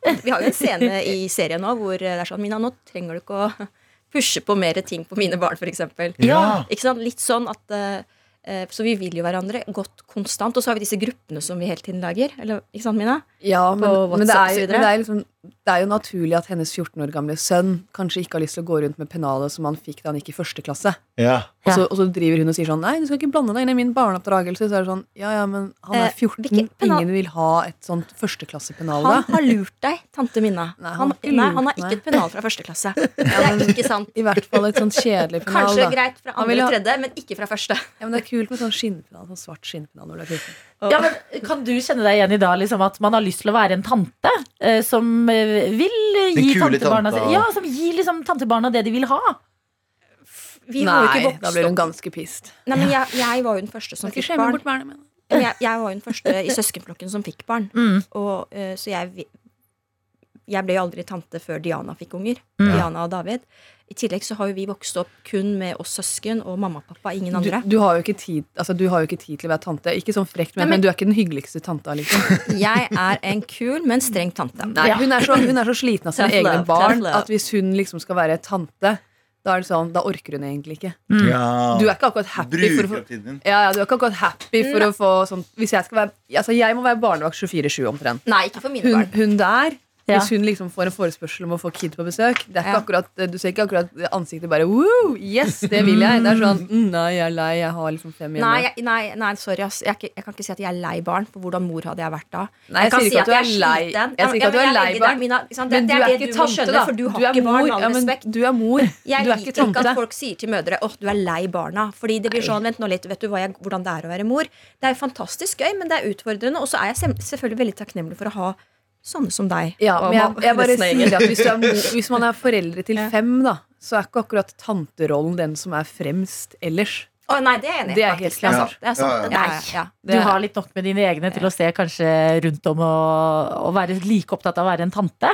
Er, vi har jo en scene i serien nå hvor det er sånn Mina, nå trenger du ikke å pushe på mer ting på mine barn, f.eks. Ja. Ikke sant? Litt sånn at eh, eh, Så vi vil jo hverandre godt konstant. Og så har vi disse gruppene som vi hele tiden lager. Eller, ikke sant, Mina? Ja, men, men, det er, jo- men det, er liksom, det er jo naturlig at hennes 14 år gamle sønn kanskje ikke har lyst til å gå rundt med pennalet som han fikk da han gikk i første klasse. ja. Og, så, og så driver hun og sier sånn Nei, du skal ikke blande deg inn i min barneoppdragelse. Så er det sånn Ja, ja, men han er Eh, 14. Eh, Ingen vil ha et sånt førsteklassepennal da. Han har lurt deg, tante Minna. Nei, han Han, har ikke nei, han har ikke et pennal fra første klasse. Det er ikke sant. I hvert fall et sånt kjedelig pennal. Kanskje da. greit fra andre ha- og tredje, men ikke fra første. Ja, men det er kult med sånn skinnpennal, sånn svart skinnpennal når du er 14. Ja, men Kan du kjenne deg igjen i dag liksom, at man har lyst til å være en tante eh, som eh, vil gi tantebarna tante. Ja, som gir liksom, tantebarna det de vil ha? Vi Nei, ikke da blir hun ganske pissed. Nei, men jeg, jeg var jo den første som fikk barn. bort barnet. Men Jeg, jeg var jo den første i søskenflokken som fikk barn. Mm. Og, uh, så jeg, jeg ble jo aldri tante før Diana fikk unger. Mm. Diana og David. I tillegg så har jo vi vokst opp kun med oss søsken og mamma og pappa. Ingen andre. du, har jo ikke tid, altså, du har jo ikke tid til å være tante. Ikke sånn frekt, men, Nei, men- men du er ikke den hyggeligste tanta. Liksom. Jeg er en kul, men streng tante. Nei, hun, er så, hun er så sliten av sine egne love, barn at hvis hun liksom skal være tante, da er det sånn, da orker hun egentlig ikke. ja. Du er ikke akkurat happy for å få ja, ja, du er ikke akkurat happy for å få sånn Hvis jeg skal være Altså, jeg må være barnevakt 24-7 omtrent. Nei, ikke for mine Hun, barn. hun der Ja. Hvis hun liksom får en forespørsel om å få kid på besøk det er ikke akkurat, Du ser ikke akkurat ansiktet bare Woo, yes, det vil jeg. Det er sånn mm, Nei, jeg er lei, jeg har liksom fem hjemme. Nei, jeg, nei, nei, sorry. Ass. Jeg, jeg kan ikke si at jeg er lei barn. For hvordan mor hadde jeg vært da? Nei, jeg kan sier ikke at du er lei. Jeg sier ikke at du er lei barn. Mina? Men du det er er ikke du tante, skjønne, da. for du har er ikke barn. mor. Med all Ja, men respekt. du er mor. Jeg du er liker ikke ikke, at folk sier til mødre åh, du er lei barna. Fordi det blir sånn, vent nå litt, vet du jeg, hvordan det er å være mor? Det er fantastisk gøy, men det er utfordrende. Og så er jeg selvfølgelig veldig takknemlig for å ha sånne som deg. Ja, men jeg, jeg bare sier at hvis, du er, hvis man er foreldre til fem, da, så er ikke akkurat tanterollen den som er fremst ellers. Å, nei, det er jeg enig i. Det er helt klart. Det er sant. Ja, ja. Ja. Du har litt nok med dine egne til å se kanskje rundt om og, og være like opptatt av å være en tante?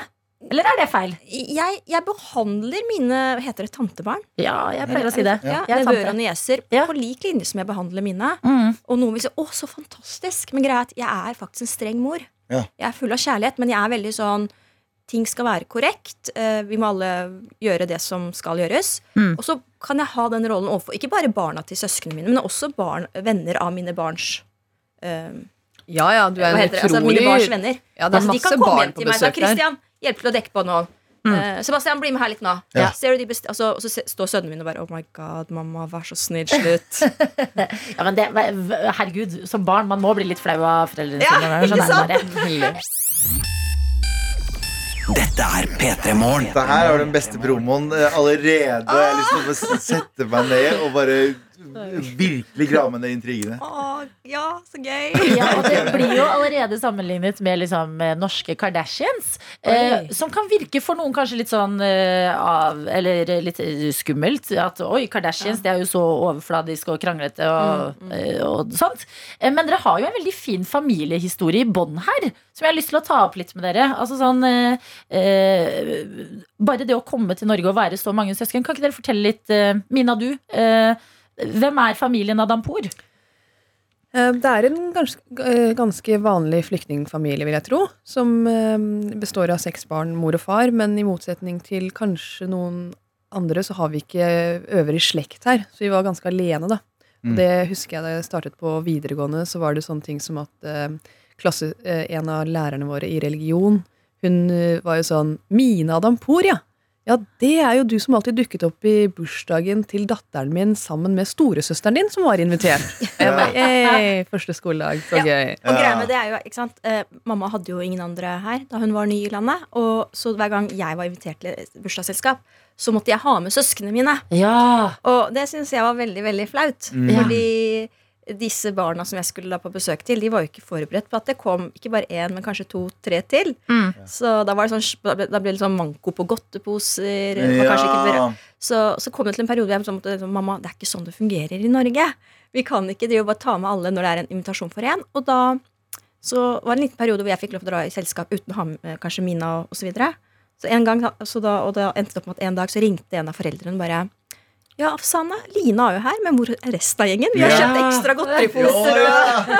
Eller er det feil? Jeg, jeg behandler mine heter det tantebarn. Ja, jeg pleier å si det. Ja, Jeg er Nevøer og nieser Ja. på lik linje som jeg behandler mine. Mm. Og noen vil si 'å, så fantastisk', men greia er at jeg er faktisk en streng mor. Ja. Jeg er full av kjærlighet, men jeg er veldig sånn Ting skal være korrekt. eh, Vi må alle gjøre det som skal gjøres. Mm. Og så kan jeg ha den rollen overfor ikke bare barna til søsknene mine, men også barn, venner av mine barns eh, Ja, ja, du er en utrolig? Altså, mine barns venner. Ja, det er altså, de kan komme barn hjem til meg og besøk der. Christian, hjelp til å dekke på nå. Eh, Sebastian, bli med her litt nå. Ja. Ser du de best altså, og så står sønnen min og bare Oh my god, mamma, vær så snill, slutt. Ja, men det, herregud, som barn, man må bli litt flau av foreldrene Ja, sine. ikke sånn sant? Dette er P3 Morgen. Dette her er den beste promoen eh, allerede. Jeg har lyst til å sette meg ned og bare virkelig ned intrigene. Å, ja, så gøy. Ja, og det blir jo allerede sammenlignet med liksom, eh, norske Kardashians. Eh, som kan virke for noen kanskje litt sånn eh, av, Eller litt eh, skummelt. At oi, Kardashians det er jo så overfladisk og kranglete og, eh, og sånt. Eh, men dere har jo en veldig fin familiehistorie i bånn her, som jeg har lyst til å ta opp litt med dere. Altså sånn eh, eh, Bare det å komme til Norge og være så mange søsken. Kan ikke dere fortelle litt, eh, Mina, du? Eh, hvem er familien Adampour? Eh, Det er en ganske, eh, ganske vanlig flyktningfamilie, vil jeg tro. Som eh, består av seks barn, mor og far. Men i motsetning til kanskje noen andre, så har vi ikke øvrig slekt her. Så vi var ganske alene, da. Mm. det husker jeg da jeg startet på videregående, så var det sånne ting som at klasse, en av lærerne våre i religion, hun var jo sånn Mine Adampour, ja! Ja, det er jo du som alltid dukket opp i bursdagen til datteren min sammen med storesøsteren din, som var invitert. Jeg bare, «Hey, første skoledag, så Ja. gøy. Og greia med det er jo, ikke sant eh, Mamma hadde jo ingen andre her da hun var ny i landet. Og så hver gang jeg var invitert til bursdagsselskap, så måtte jeg ha med søsknene mine. Ja. Og det syns jeg var veldig veldig flaut. Fordi disse barna som jeg skulle da på besøk til, de var jo ikke forberedt på at det kom ikke bare én, men kanskje to-tre til. Så da var det sånn da ble- det sånn manko på godteposer. det ikke Ja. Så, så kom det til en periode hvor jeg måtte liksom, Mamma, det er ikke sånn det fungerer i Norge. Vi kan ikke drive jo bare ta med alle når det er en invitasjon for én. Og da så var det en liten periode hvor jeg fikk lov til å dra i selskap uten å ha med eh, kanskje Mina og osv. Så, videre. så en gang, da- så da, og da endte det opp med at en dag så ringte en av foreldrene bare ja, Afsana, Lina er jo her, men hvor er resten av gjengen? Vi har kjøpt ekstra godteriposer. Ja, ja.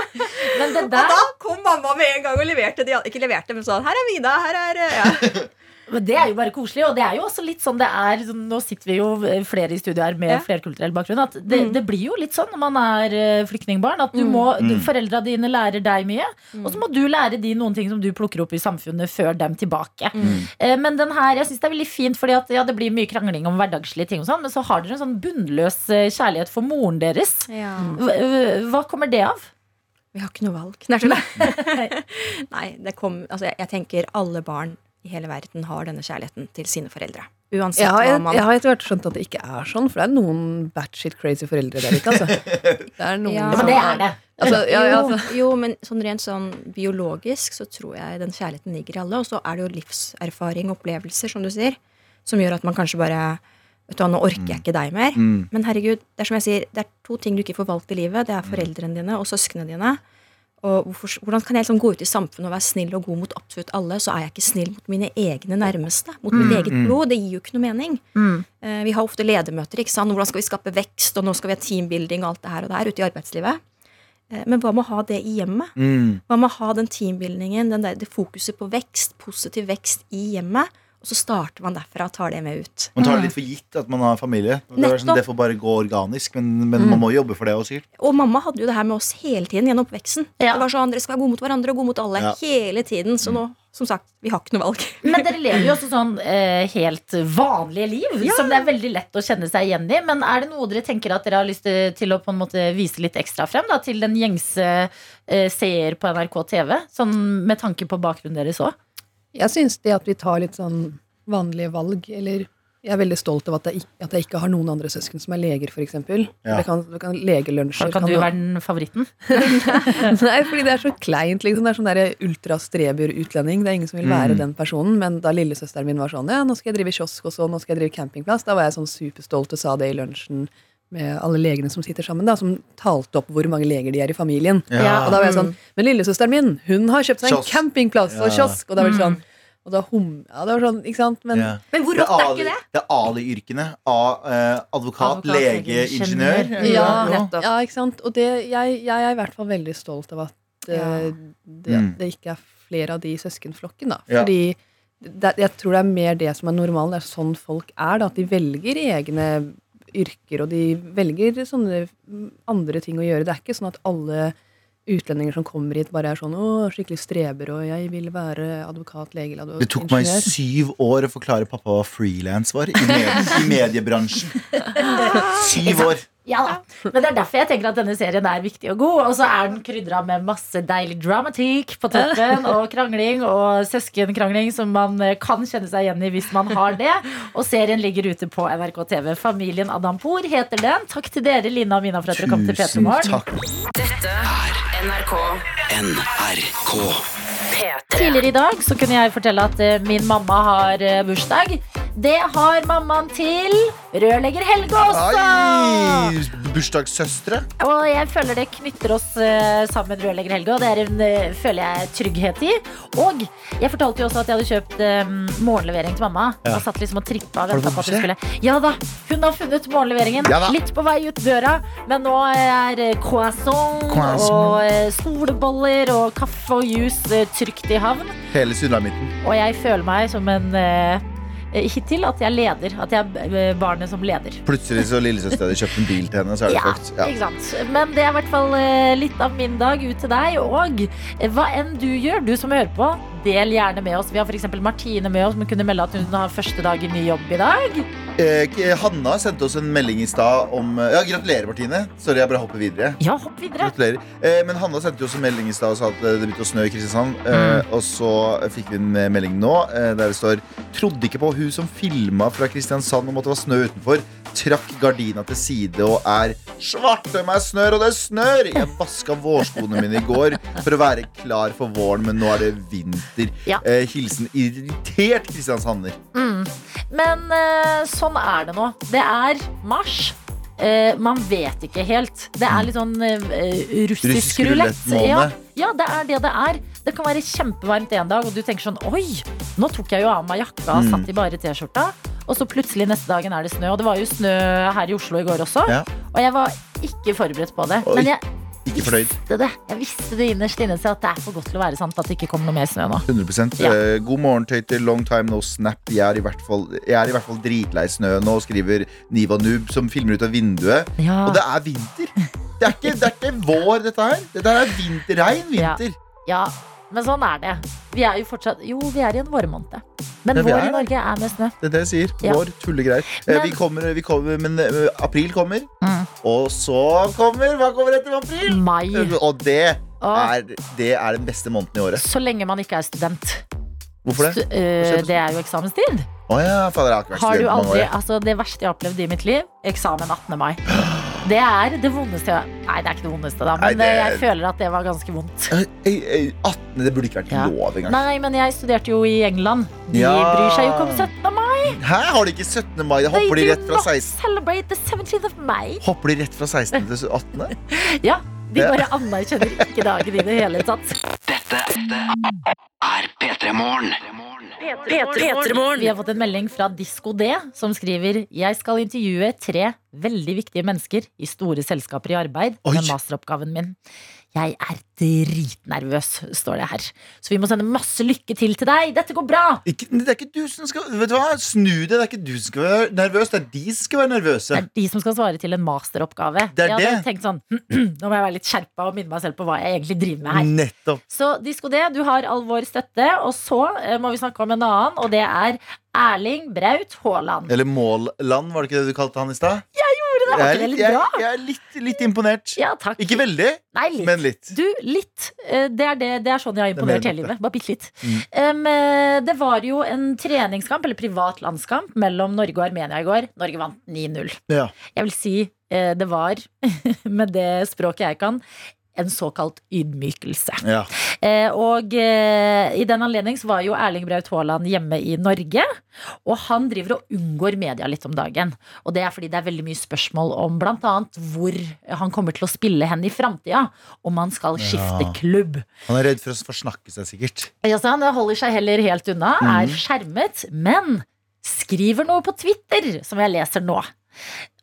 Men det Og da kom mamma med en gang og leverte. De, ikke leverte, men sånn Her er Vida, her er ja. Men det er jo bare koselig, og det er jo også litt sånn det er sånn- Nå sitter vi jo flere i studio her med Ja. flerkulturell bakgrunn. At det, Mm. det blir jo litt sånn når man er eh, flyktningbarn. At du må, Mm. foreldra dine lærer deg mye, Mm. og så må du lære de noen ting som du plukker opp i samfunnet, før dem tilbake. Mm. Eh, Men den her, jeg synes det er veldig fint, fordi at ja, det blir mye krangling om hverdagslige ting, og sånn, men så har dere en sånn bunnløs eh, kjærlighet for moren deres. Hva, eh, hva kommer det av? Vi har ikke noe valg. Nei. Nei, det kom Altså, jeg, jeg tenker alle barn i hele verden har denne kjærligheten til sine foreldre. Uansett Jeg har, hva man jeg har etter hvert skjønt at det ikke er sånn, for det er noen batshit crazy foreldre der ute. Altså. Det er noen Ja. som, men det er det. Altså, ja, ja, jo, altså. jo, men sånn rent sånn biologisk så tror jeg den kjærligheten ligger i alle. Og så er det jo livserfaring, opplevelser, som du sier, som gjør at man kanskje bare Vet du hva, nå orker jeg ikke deg mer. Mm. Men herregud, det er som jeg sier, det er to ting du ikke får valgt i livet. Det er foreldrene dine og søsknene dine. Og hvorfor, hvordan kan jeg liksom gå ut i samfunnet og være snill og god mot absolutt alle, så er jeg ikke snill mot mine egne nærmeste? Mot mitt eget blod? Det gir jo ikke noe mening. Eh, vi har ofte ledermøter. ikke sant? Hvordan skal vi skape vekst, og nå skal vi ha teambuilding og alt det her og der ute i arbeidslivet. Eh, Men hva med å ha det i hjemmet? Mm. Hva med å ha den teambuildingen, den der, det fokuset på vekst, positiv vekst i hjemmet, og så starter man derfra og tar det med ut. Man tar det litt for gitt at man har familie. Det, er sånn, Nettopp. det får bare gå organisk, men, men man må jobbe for det også, sikkert. Og mamma hadde jo det her med oss hele tiden gjennom oppveksten. Ja. Det var sånn, Dere skal være gode mot hverandre og gode mot alle. Ja. Hele tiden. Så nå, som sagt, vi har ikke noe valg. Men dere lever jo også sånn eh, helt vanlige liv, som det er veldig lett å kjenne seg igjen i. Men er det noe dere tenker at dere har lyst til, til å på en måte vise litt ekstra frem da, til den gjengse eh, seer på NRK TV? Sånn med tanke på bakgrunnen deres òg? Jeg syns det at vi tar litt sånn vanlige valg, eller jeg er veldig stolt av at jeg, ikke- at jeg ikke har noen andre søsken som er leger, f.eks. Ja. Det kan, det kan legelunsjer Kan du være den favoritten? Nei, fordi det er så kleint. Liksom. Det er sånn der ultrastreber-utlending. Det er ingen som vil være den personen. Men da lillesøsteren min var sånn Ja, nå skal jeg drive kiosk, og så nå skal jeg drive campingplass, da var jeg sånn superstolt og sa det i lunsjen med alle legene som sitter sammen, da, som talte opp hvor mange leger de er i familien. Ja. Og da var jeg sånn Men lillesøsteren min, hun har kjøpt seg en Kiosk. campingplass og kiosk. Og da var det sånn og da hum, ja, det var sånn, ikke sant? Men Ja. Men hvor rått er ikke det? Det er Ali-yrkene. av eh, advokat, Advokat, lege, ingeniør. Ja, Ja. Ja, ikke sant? Og det, jeg, jeg er i hvert fall veldig stolt av at eh, Ja. det, Mm. det ikke er flere av de i søskenflokken. Da. Ja. Fordi det, jeg tror det er mer det som er normalen. Det er sånn folk er. Da, at de velger egne yrker, og de velger sånne andre ting å gjøre. Det er ikke sånn at alle utlendinger som kommer hit, bare er sånn å, skikkelig streber, og jeg vil være advokat, lege eller Det tok meg syv år å forklare pappa hva frilans var i, medie, i mediebransjen. Syv år. Ja da. Men det er derfor jeg tenker at denne serien er viktig og god. Og så er den krydra med masse deilig dramatikk på toppen, og krangling og søskenkrangling som man eh, kan kjenne seg igjen i hvis man har det. Og serien ligger ute på NRK TV. Familien Adampour heter den. Takk til dere, Lina og Mina, for at dere kom til P3 Tusen Morgen. takk. Dette er NRK NRK. P3. Tidligere i dag så kunne jeg fortelle at eh, min mamma har eh, bursdag. Det har mammaen til rørlegger Helge også. Ai, bursdagssøstre. Og jeg føler det knytter oss eh, sammen, rørlegger Helge, og det er en, eh, føler jeg trygghet i. Og jeg fortalte jo også at jeg hadde kjøpt um, morgenlevering til mamma. Ja. Og satt liksom og trippa? Ja da, hun har funnet morgenleveringen. Ja. Litt på vei ut døra, men nå er croissant, Croissant. og skoleboller og kaffe og juice trygt i havn. Hele sulamitten. Og jeg føler meg som en eh, Hittil at jeg leder. At jeg er eh, barnet som leder. Plutselig så lillesøster hadde kjøpt en bil til henne, så er det Ja. Ja. ikke sant? Men det er i hvert fall eh, litt av min dag ut til deg. Og eh, hva enn du gjør, du som hører på, del gjerne med oss. Vi har f.eks. Martine med oss, som kunne melde at hun har første dag i ny jobb i dag. Eh, Hanna sendte oss en melding i stad om eh, Ja, gratulerer, Martine. Sorry, jeg bare hopper videre. Ja, hopp videre. Gratulerer. Eh, men Hanna sendte oss en melding i stad og sa at eh, det begynte å snø i Kristiansand. Eh, Mm. og så fikk vi en eh, melding nå eh, der det står Trodde ikke på hun som filma fra Kristiansand om at det var snø utenfor. Trakk gardina til side og er svarte meg snør, og det snør! Jeg vaska vårskoene mine i går for å være klar for våren, men nå er det vinter. Ja. Eh, hilsen irritert kristiansander. Mm. Men eh, sånn er det nå. Det er mars. Eh, man vet ikke helt. Det er litt sånn eh, russisk, Russisk rulett. Ja, ja, det er det det er. Det kan være kjempevarmt en dag, og du tenker sånn Oi, nå tok jeg jo av meg jakka og Mm. satt i bare T-skjorta. Og så plutselig neste dagen er det snø. Og det var jo snø her i Oslo i går også. Ja. Og jeg var ikke forberedt på det. Oi. Men jeg Ikke fornøyd. visste det. Jeg visste det innerst inne at det er for godt til å være sant at det ikke kommer noe mer snø nå. 100 Ja. Eh, God morgen, tøyter. Long time no snap. Jeg er i hvert fall, jeg er i hvert fall dritlei snø nå, skriver Niva Noob, som filmer ut av vinduet. Ja. Og det er vinter. Det er ikke, det er ikke vår, dette her. Dette er vinterregn. Ja. Vinter. Ja, men sånn er det. Vi er jo fortsatt Jo, vi er i en vårmåned. Men Ja, vår er i. Norge er med snø. Det er det jeg sier. Ja. Vår tullegreier. Eh, Men- vi kommer, vi kommer, men eh, april kommer. Mm. Og så kommer Hva kommer etter april? Mai. Og det er, det er den beste måneden i året. Så lenge man ikke er student. Hvorfor det? Stu- eh, det er jo eksamenstid. Oh, ja, fader, har Har du aldri, altså Det verste jeg har opplevd i mitt liv, eksamen 18. mai. Det er det vondeste jeg Nei, det er ikke det vondeste, da. Men Nei, det- jeg føler at det var ganske vondt. Eh, eh, 18. Det burde ikke vært Ja. lov engang. Nei, men jeg studerte jo i England. De Ja. bryr seg jo ikke om 17. mai. Hæ, har de ikke 17. mai? Da hopper de rett fra not 16. celebrate the 17th of May. Hopper de rett fra 16. til 18. Ja, de bare anerkjenner ikke dagen i det hele tatt. Dette Er P3 Morgen. P3morgen. Vi har fått en melding fra Disko D som skriver Jeg skal intervjue tre veldig viktige mennesker i store selskaper i arbeid Oi. med masteroppgaven min. Jeg er dritnervøs, står det her. Så vi må sende masse lykke til til deg. Dette går bra! Ikke, det er ikke du som skal Vet du hva? Snu det. Det er ikke du som skal være nervøs, det er de som skal være nervøse. Det er de som skal svare til en masteroppgave. Det er jeg hadde det. tenkt sånn Nå må jeg være litt skjerpa og minne meg selv på hva jeg egentlig driver med her. Nettopp. Så Disko det, du har all vår støtte. Og så eh, må vi snakke om en annen, og det er Erling Braut Haaland. Eller Målland, var det ikke det du kalte han i stad? Var Jeg ikke er det litt, litt jeg, bra? jeg er litt, litt imponert. Ja, takk. Ikke veldig, Nei, litt. men litt. Du, litt. Eh, Det er, det, det er sånn jeg har er imponert hele livet. Bare bitte litt. Mm. Um, det var jo en treningskamp, eller privat landskamp, mellom Norge og Armenia i går. Norge vant 9-0. Ja. Jeg vil si eh, det var, med det språket jeg kan, en såkalt ydmykelse. Ja. Eh, og eh, i den anledning så var jo Erling Braut Haaland hjemme i Norge. Og han driver og unngår media litt om dagen. Og det er fordi det er veldig mye spørsmål om bl.a. hvor han kommer til å spille hen i framtida. Om han skal skifte Ja. klubb. Han er redd for å forsnakke seg, sikkert. Ja, så han holder seg heller helt unna, er Mhm. skjermet, men skriver noe på Twitter, som jeg leser nå.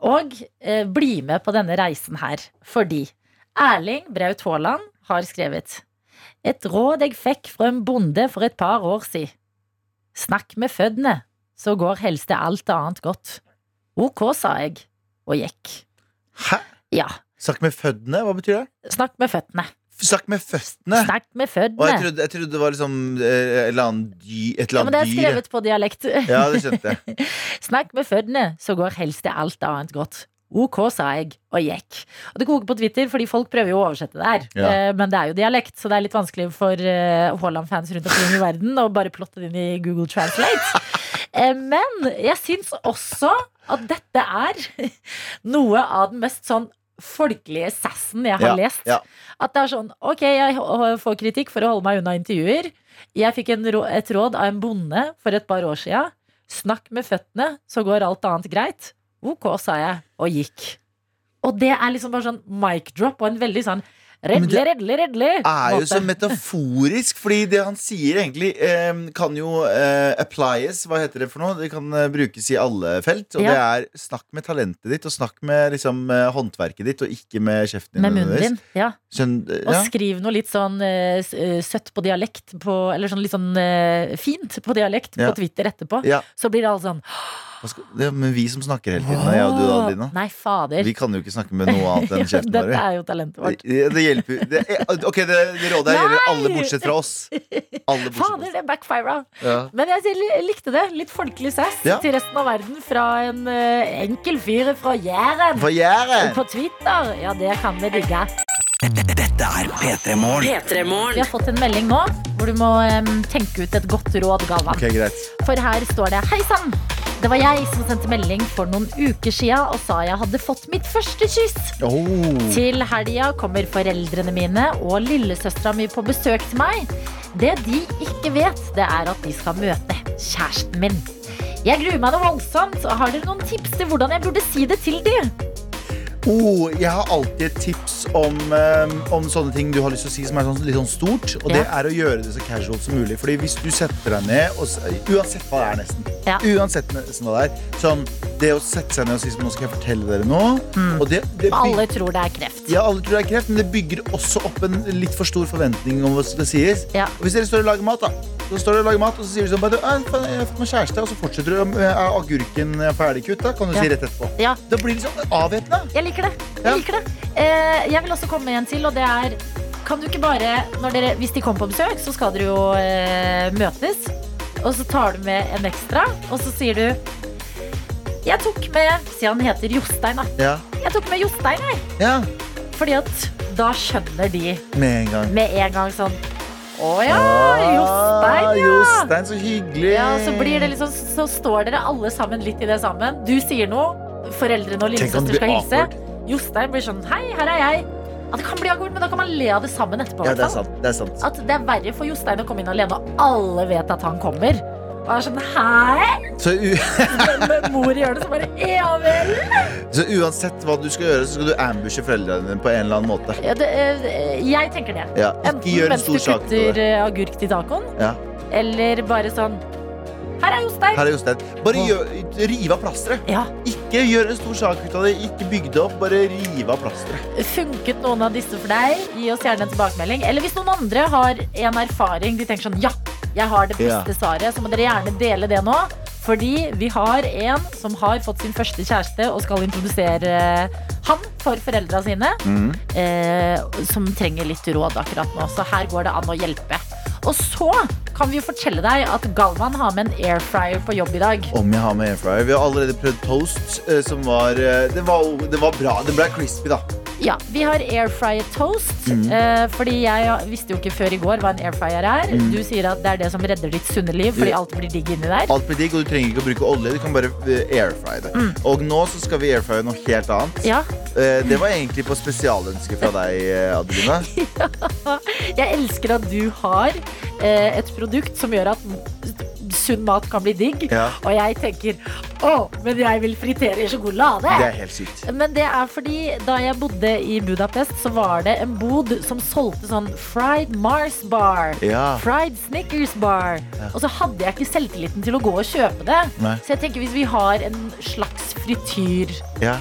Og eh, bli med på denne reisen her, fordi Erling Braut Haaland har skrevet Et råd jeg fikk fra en bonde for et par år siden. Snakk med føddene, så går helst det alt annet godt. Ok, sa jeg, og gikk. Hæ? Ja, Snakk med føddene? Hva betyr det? snakk med føttene. Snakk med føttene? Snakk med Og jeg trodde, jeg trodde det var liksom eh, et eller annet dyr. et Ja, men det er skrevet på dialekt. Ja, det skjønte jeg. Snakk med føttene, så går helst det alt annet godt. Ok, sa jeg, og gikk. Og det koker på Twitter, fordi folk prøver jo å oversette det her. Ja. Eh, Men det er jo dialekt, så det er litt vanskelig for eh, Haaland-fans rundt omkring i verden å bare plotte det inn i Google Translate. Eh, Men jeg syns også at dette er noe av den mest sånn folkelige sassen jeg har Ja, lest. ja. At det er sånn, ok, jeg får kritikk for å holde meg unna intervjuer. Jeg fikk en, et råd av en bonde for et par år siden. Snakk med føttene, så går alt annet greit. Ok, sa jeg, og gikk. Og det er liksom bare sånn mic drop og en veldig sånn redle, det redle, Det er jo så metaforisk, fordi det han sier egentlig eh, kan jo eh, applies, hva heter det for noe? Det kan eh, brukes i alle felt. Og Ja. det er snakk med talentet ditt, og snakk med liksom, eh, håndverket ditt, og ikke med kjeften din. Med munnen din. nødvendigvis. Ja. Og skriv noe litt sånn eh, eh, søtt på dialekt på, Eller sånn litt sånn eh, fint på dialekt Ja. på Twitter etterpå. Ja. Så blir det alle sånn det er men vi som snakker hele tiden, jeg og du, Adelina. Nei, fader. Vi kan jo ikke snakke med noe annet enn kjeften Dette er jo talentet vårt. Det, det hjelper det, er- Ok, det, det rådet her gjelder alle bortsett fra oss. Alle bortsett fra Fader, oss. det backfira. Ja. Men jeg jeg likte det. Litt folkelig sass Ja. til resten av verden fra en uh, enkel fyr fra Jæren. Fra Jæren. På Twitter. Ja, det kan vi digge. Dette er P3 Morgen. Vi har fått en melding nå hvor du må um, tenke ut et godt råd, Galvan. Okay, greit. For her står det Hei sann! Det var jeg som sendte melding for noen uker sia og sa jeg hadde fått mitt første kyss. Oh. Til helga kommer foreldrene mine og lillesøstera mi på besøk til meg. Det de ikke vet, det er at de skal møte kjæresten min. Jeg gruer meg noe voldsomt. og Har dere noen tips til hvordan jeg burde si det til de? Oh, jeg har alltid et tips om, um, om sånne ting du har lyst til å si som er sånn, litt sånn stort. Og det er å gjøre det så casual som mulig. Fordi hvis du setter deg ned og, Uansett hva det er, nesten. Ja. Uansett nesten hva det er. Sånn, det å sette seg ned og si som, nå skal jeg fortelle dere noe. Og det, det Alle tror det er kreft. ja, alle tror det er kreft, men det bygger også opp en litt for stor forventning om hva som skal sies. Ja. Hvis dere står og lager mat, da så står du og lager mat, og så sier du sånn bare, «Ah, Jeg har fått meg kjæreste, og så fortsetter du. «Er agurken ferdigkutta? Kan du Ja. si rett etterpå. Ja. Da blir det sånn avvæpna. Liker det. Jeg liker det. Eh, jeg vil også komme med en til, og det er Kan du ikke bare, når dere, hvis de kommer på besøk, så skal dere jo eh, møtes. Og så tar du med en ekstra, og så sier du Jeg tok med Si han heter Jostein, da. Ja. Jeg tok med Jostein, jeg. ja. Fordi at da skjønner de Med en gang. med en gang sånn Å ja, Ah, Jostein, ja. Jostein, så hyggelig. Ja, så blir det liksom Så står dere alle sammen litt i det sammen. Du sier noe, foreldrene og lillesøster skal hilse. Jostein blir sånn Hei, her er jeg. Ja, det kan bli awkward, men da kan man le av det sammen etterpå. Ja, det er sant. Det er sant. At det er verre for Jostein å komme inn alene, og alle vet at han kommer. Og er sånn Hei! Så, Men mor gjør det, så bare Ja vel. så uansett hva du skal gjøre, så skal du ambushe foreldrene dine på en eller annen måte. Ja, det, eh, jeg tenker det. Ja, Enten mens du kutter agurk til tacoen, Ja. eller bare sånn Her er Jostein. Her er Jostein. Bare gjør, riv av plasteret. Ja. Ikke gjør en stor sak ut av det. Ikke bygg det opp. Bare riv av plasteret. Funket noen av disse for deg? Gi oss gjerne en tilbakemelding. Eller hvis noen andre har en erfaring, de tenker sånn Ja, jeg har det beste Ja. svaret, så må dere gjerne dele det nå. Fordi vi har en som har fått sin første kjæreste og skal introdusere han for foreldra sine. Mm. Eh, som trenger litt råd akkurat nå. Så her går det an å hjelpe. Og så kan vi jo fortelle deg at Galvan har med en air fryer på jobb i dag. Om jeg har med airfryer. Vi har allerede prøvd toast, eh, som var eh, Det var, det var bra. Det ble crispy, da. Ja, Vi har air fryer toast. Mm. Eh, fordi jeg visste jo ikke før i går hva en air fryer er. Mm. Du sier at det er det som redder ditt sunne liv fordi alt blir digg inni der. Alt blir digg, og du trenger ikke å bruke olje. Du kan bare Air airfrye det. Og nå så skal vi airfrye noe helt annet. Ja, Eh, Det var egentlig på spesialønske fra deg, Adeline. Adelina. Jeg elsker at du har eh, et produkt som gjør at sunn mat kan bli digg. Ja. Og jeg tenker å, men jeg vil fritere sjokolade. Det er helt sykt. Men det er fordi da jeg bodde i Budapest, så var det en bod som solgte sånn fried Mars bar. Ja. Fried Snickers bar. Og så hadde jeg ikke selvtilliten til å gå og kjøpe det. Nei. Så jeg tenker hvis vi har en slags frityrkoker, Ja.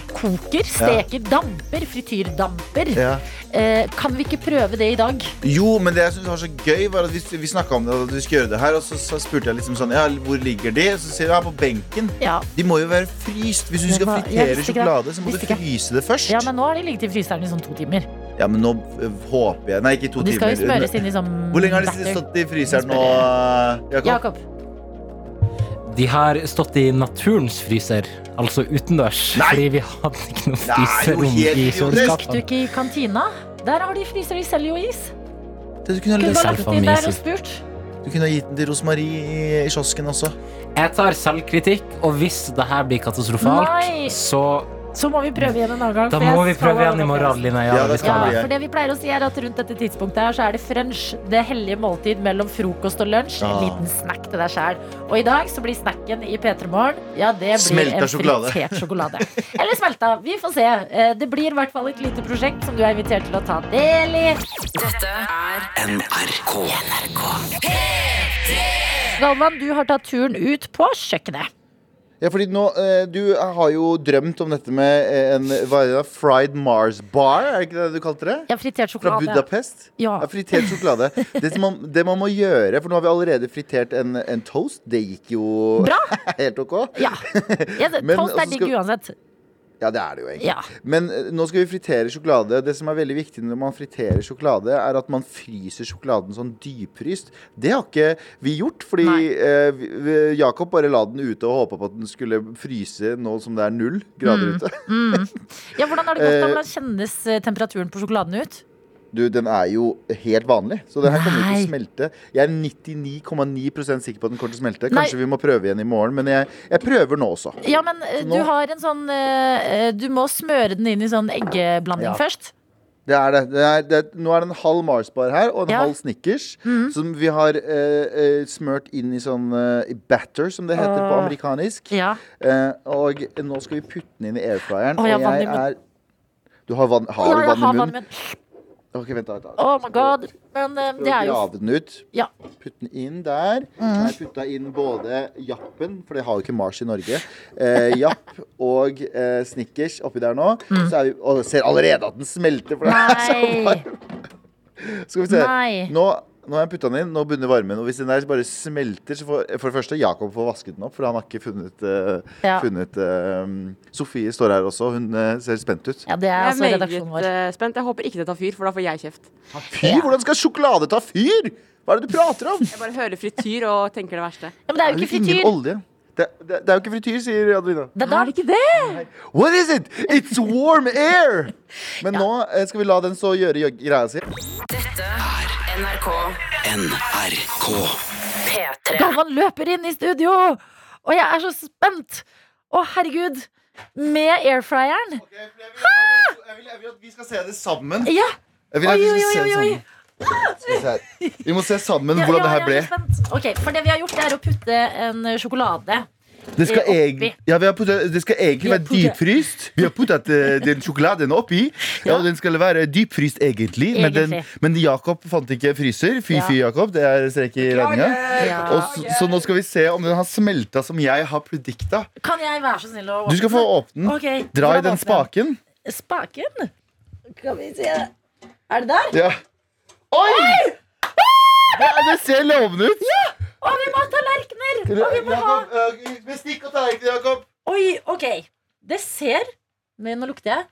steker, damper, frityrdamper, Ja. Eh, kan vi ikke prøve det i dag? Jo, men det jeg synes var så gøy, var at vi, vi snakka om det, at vi skulle gjøre det her, og så, så spurte jeg liksom sånn Ja, hvor ligger de? Og så sier de ja, på benken. Ja. De må jo være fryst. Hvis du skal var- fritere sjokolade, så må du fryse det først. ja, men nå har de ligget i fryseren i sånn to timer. Ja, men nå øh, håper jeg Nei, ikke to timer. de skal jo timer. smøres inn i sånn Hvor lenge har de stått i fryseren nå, Jakob? Jakob. De har stått i naturens fryser, altså utendørs. Nei! Fordi vi hadde ikke noe Nei, fryserom helt i idiotisk. Gikk du ikke i kantina? Der har de fryser, de selger jo is. Det Du kunne ha Kunne bare lagt inn der og spurt. du kunne ha gitt den til Rosmarie i, i kiosken også. Jeg tar selvkritikk, og hvis det her blir katastrofalt, Nei. så Så må vi prøve igjen en annen gang. da må vi prøve igjen i morgen, fast. Ja, vi skal. Ja, for det vi pleier å si er at Rundt dette tidspunktet her så er det frunch, det hellige måltid mellom frokost og lunsj. En Ah. liten snack til deg sjæl. Og i dag så blir snacken i P3 Morgen ja, det blir Smelta en sjokolade. fritert sjokolade. Eller smelta. Vi får se. Eh, Det blir i hvert fall et lite prosjekt som du er invitert til å ta del i. Dette er NRK. Galvan, du har tatt turen ut på kjøkkenet. Ja, fordi nå, eh, Du har jo drømt om dette med eh, en hva er det, da? fried Mars bar, er det ikke det du kalte det? Ja, fritert fritert Fra sjokolade. Budapest? Ja. Ja, fritert sjokolade. Det, som man, det man må gjøre, for nå har vi allerede fritert en, en toast. Det gikk jo Bra. helt ok. Ja. Jeg, Men toast er digg skal- uansett. Ja, det er det jo egentlig. Ja. Men eh, nå skal vi fritere sjokolade. Det som er veldig viktig når man friterer sjokolade, er at man fryser sjokoladen sånn dypfryst. Det har ikke vi gjort, fordi Nei. eh, vi, vi- Jakob bare la den ute og håpa på at den skulle fryse nå som det er null grader ute. Ja, hvordan har det gått? da? Hvordan kjennes eh, temperaturen på sjokoladen ut? Du, den er jo helt vanlig, så den her kommer jo til å smelte. Jeg er 99,9% sikker på at den kommer til å smelte. Nei. Kanskje vi må prøve igjen i morgen, men jeg, jeg prøver nå også. Ja, men eh, nå- du har en sånn eh, Du må smøre den inn i sånn eggeblanding Ja. først. Det er det. det, er, det nå er det en halv Mars-bar her og en Ja. halv Snickers. Mm. Som vi har eh, eh, smørt inn i sånn eh, batter, som det heter på amerikanisk. Ja. Eh, og nå skal vi putte den inn i airfryeren. Oh, og jeg er Du har vann, har du vann i munnen? Ok, vent da, vent da. Oh my god. Men eh, det er jo Grave den ut. Ja. Putte den inn der. Jeg putta inn både Jappen, for det har jo ikke Mars i Norge, eh, Japp og eh, Snickers oppi der nå. Så er vi, og jeg ser allerede at den smelter. For det er så Nei. varm. Skal vi se. Nei. Nå, nå har jeg putta den inn. Nå begynner varmen. Og hvis den der bare smelter, så får for det første Jakob får vasket den opp, for han har ikke funnet, uh, Ja. funnet uh, Sofie står her også. Hun uh, ser spent ut. Ja, det er altså redaksjonen meget vår. spent. Jeg håper ikke det tar fyr, for da får jeg kjeft. Fy, hvordan skal sjokolade ta fyr? Hva er det du prater om? Jeg bare hører frityr og tenker det verste. Ja, men det er jo ikke frityr. ingen olje. Det, det, det er jo ikke frityr, sier Adelina. Det er det ikke det? What is it? It's warm air! Men nå eh, skal vi la den så gjøre greia si. Dette er NRK NRK. P3. Galvan løper inn i studio, og jeg er så spent. Å, herregud. Med airfryeren. Jeg vil, at vi skal se det sammen. Ja. Jeg vil at Oi, vi oi, skal se oi, det oi. sammen. Skal vi, vi må se sammen Ja, hvordan ja, det her ble. er. Ok, For det vi har gjort, det er å putte en sjokolade Det skal, egentlig, ja, vi har puttet, det skal egentlig være dypfryst. Vi har puttet eh, den sjokoladen oppi. Ja, og Den skal være dypfryst egentlig. Men, den, men Jakob fant ikke fryser. Fy-fy, Jakob. Det er strek i regninga. Ja. Så, så nå skal vi se om den har smelta som jeg har predikta. Kan jeg være så snill å Du skal få åpne den. Dra i den spaken. Spaken? Skal vi se Er det der? Ja. Oi! Det, det ser lovende ut. Å, vi må ha tallerkener! Og vi må ha Jakob, øh, Bestikk og tallerkener, Jakob. Oi, ok. Det ser Men nå lukter jeg.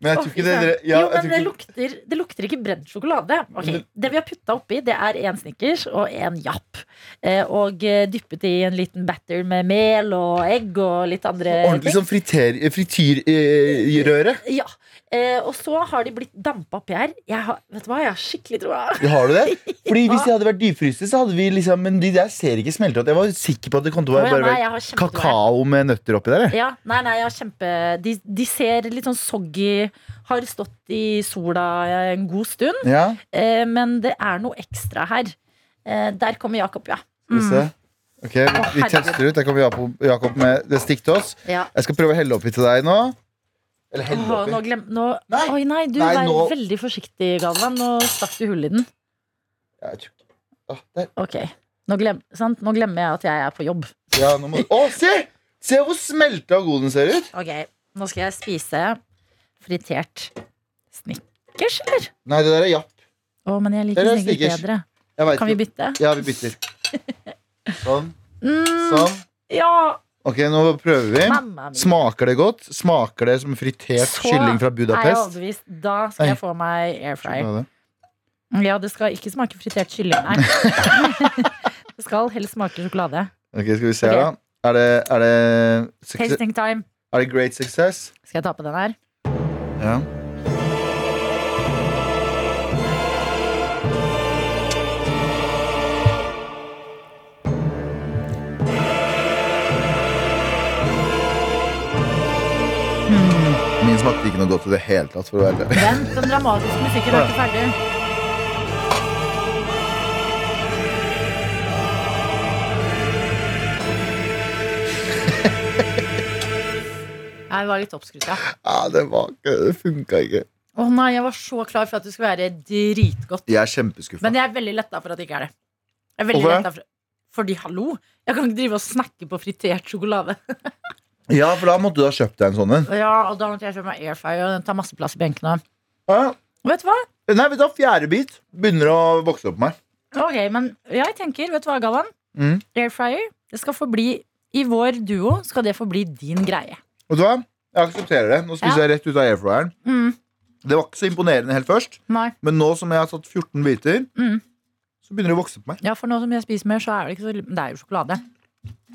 Men jeg tror ikke det ja, Jo, men det lukter, det lukter ikke brent sjokolade. Ok, Det vi har putta oppi, det er en Snickers og en Japp. Eh, og eh, dyppet i en liten batter med mel og egg og litt andre Ordentlig som friter- frityrrøre. Ja. Eh, og så har de blitt dampa oppi her. Jeg har, vet du hva, jeg har skikkelig troa. Har du det? Fordi Hvis de hadde vært dypfryste, så hadde vi liksom Men de der ser ikke smelte opp. Jeg var sikker på at det kom til å være nei, kjempetroa. kakao med nøtter oppi der. Ja, nei, nei, jeg har kjempe de, de ser litt sånn soggy Har stått i sola en god stund. Ja, Eh, men det er noe ekstra her. Eh, der kommer Jakob, ja. skal vi se. Ok, Vi tester ut. Der kommer Jakob med det stikk til oss. ja. Jeg skal prøve å helle oppi til deg nå. Eller helle oppi. nå glem, nå, Nei. Oi, nei, du Nei, vær nå- veldig forsiktig, Galvan. Nå stakk du hull i den. Ja, jeg tror ikke- Ah, der. Ok, nå, glem, sant? nå glemmer jeg at jeg er på jobb. Ja, nå må Å, se! Se hvor smelta god den ser ut. Ok, Nå skal jeg spise fritert Snickers, eller? Nei, det der er japp. Å, men jeg liker er Snickers. bedre. Kan vi bytte? Ja, vi bytter. Sånn. Mm, Sånn. Ja! Ok, nå prøver vi. Smaker det godt? Smaker det som fritert Så kylling fra Er jeg Budapest? overbevist? Da skal jeg få meg air fryer. Ja, det skal ikke smake fritert kylling, nei. det skal helst smake sjokolade. Ok, skal vi se her, Ok. da. Er det, er det, Tasting time. er det great success? Skal jeg ta på den her? Ja. Smakte ikke noe godt i det hele tatt. For å være ærlig. Vent, den dramatiske musikken er ikke ferdig. Nei, det var litt oppskrytt, ja. Ja, det var ikke Det funka ikke. Å nei, jeg var så klar for at det skulle være dritgodt. Jeg er kjempeskuffa. Men jeg er veldig letta for at det ikke er det. Jeg er veldig Hvorfor det? for, Fordi hallo, jeg kan ikke drive og snakke på fritert sjokolade. Ja, for da måtte du ha kjøpt deg en sånn en. Ja, og da måtte jeg kjøpe meg airfryer, og den tar masse plass i benkene. Ja. Vet du hva? Nei, vet du hva, fjerde bit begynner å vokse opp på meg. Ok, men jeg tenker, vet du hva, Galvan? Mm. Airfryer, det skal forbli I vår duo skal det forbli din greie. Vet du hva? Jeg aksepterer det. Nå spiser Ja. jeg rett ut av airfryeren. Mm. Det var ikke så imponerende helt først, Nei. men nå som jeg har tatt 14 biter, Mm. så begynner det å vokse på meg. Ja, for nå som jeg spiser mer, så er det ikke så Det er jo sjokolade.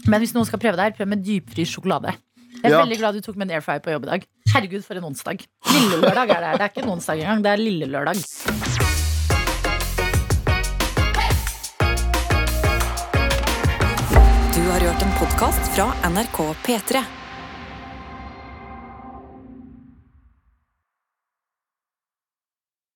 Men hvis noen skal prøve det her, prøv med dypfryst sjokolade. Jeg er Ja. veldig glad du tok med en airfryer på jobb i dag. Herregud, for en onsdag. Lille lørdag er det her. Det er ikke en onsdag engang. Det er lille lørdag. Du har hørt en podkast fra NRK P3.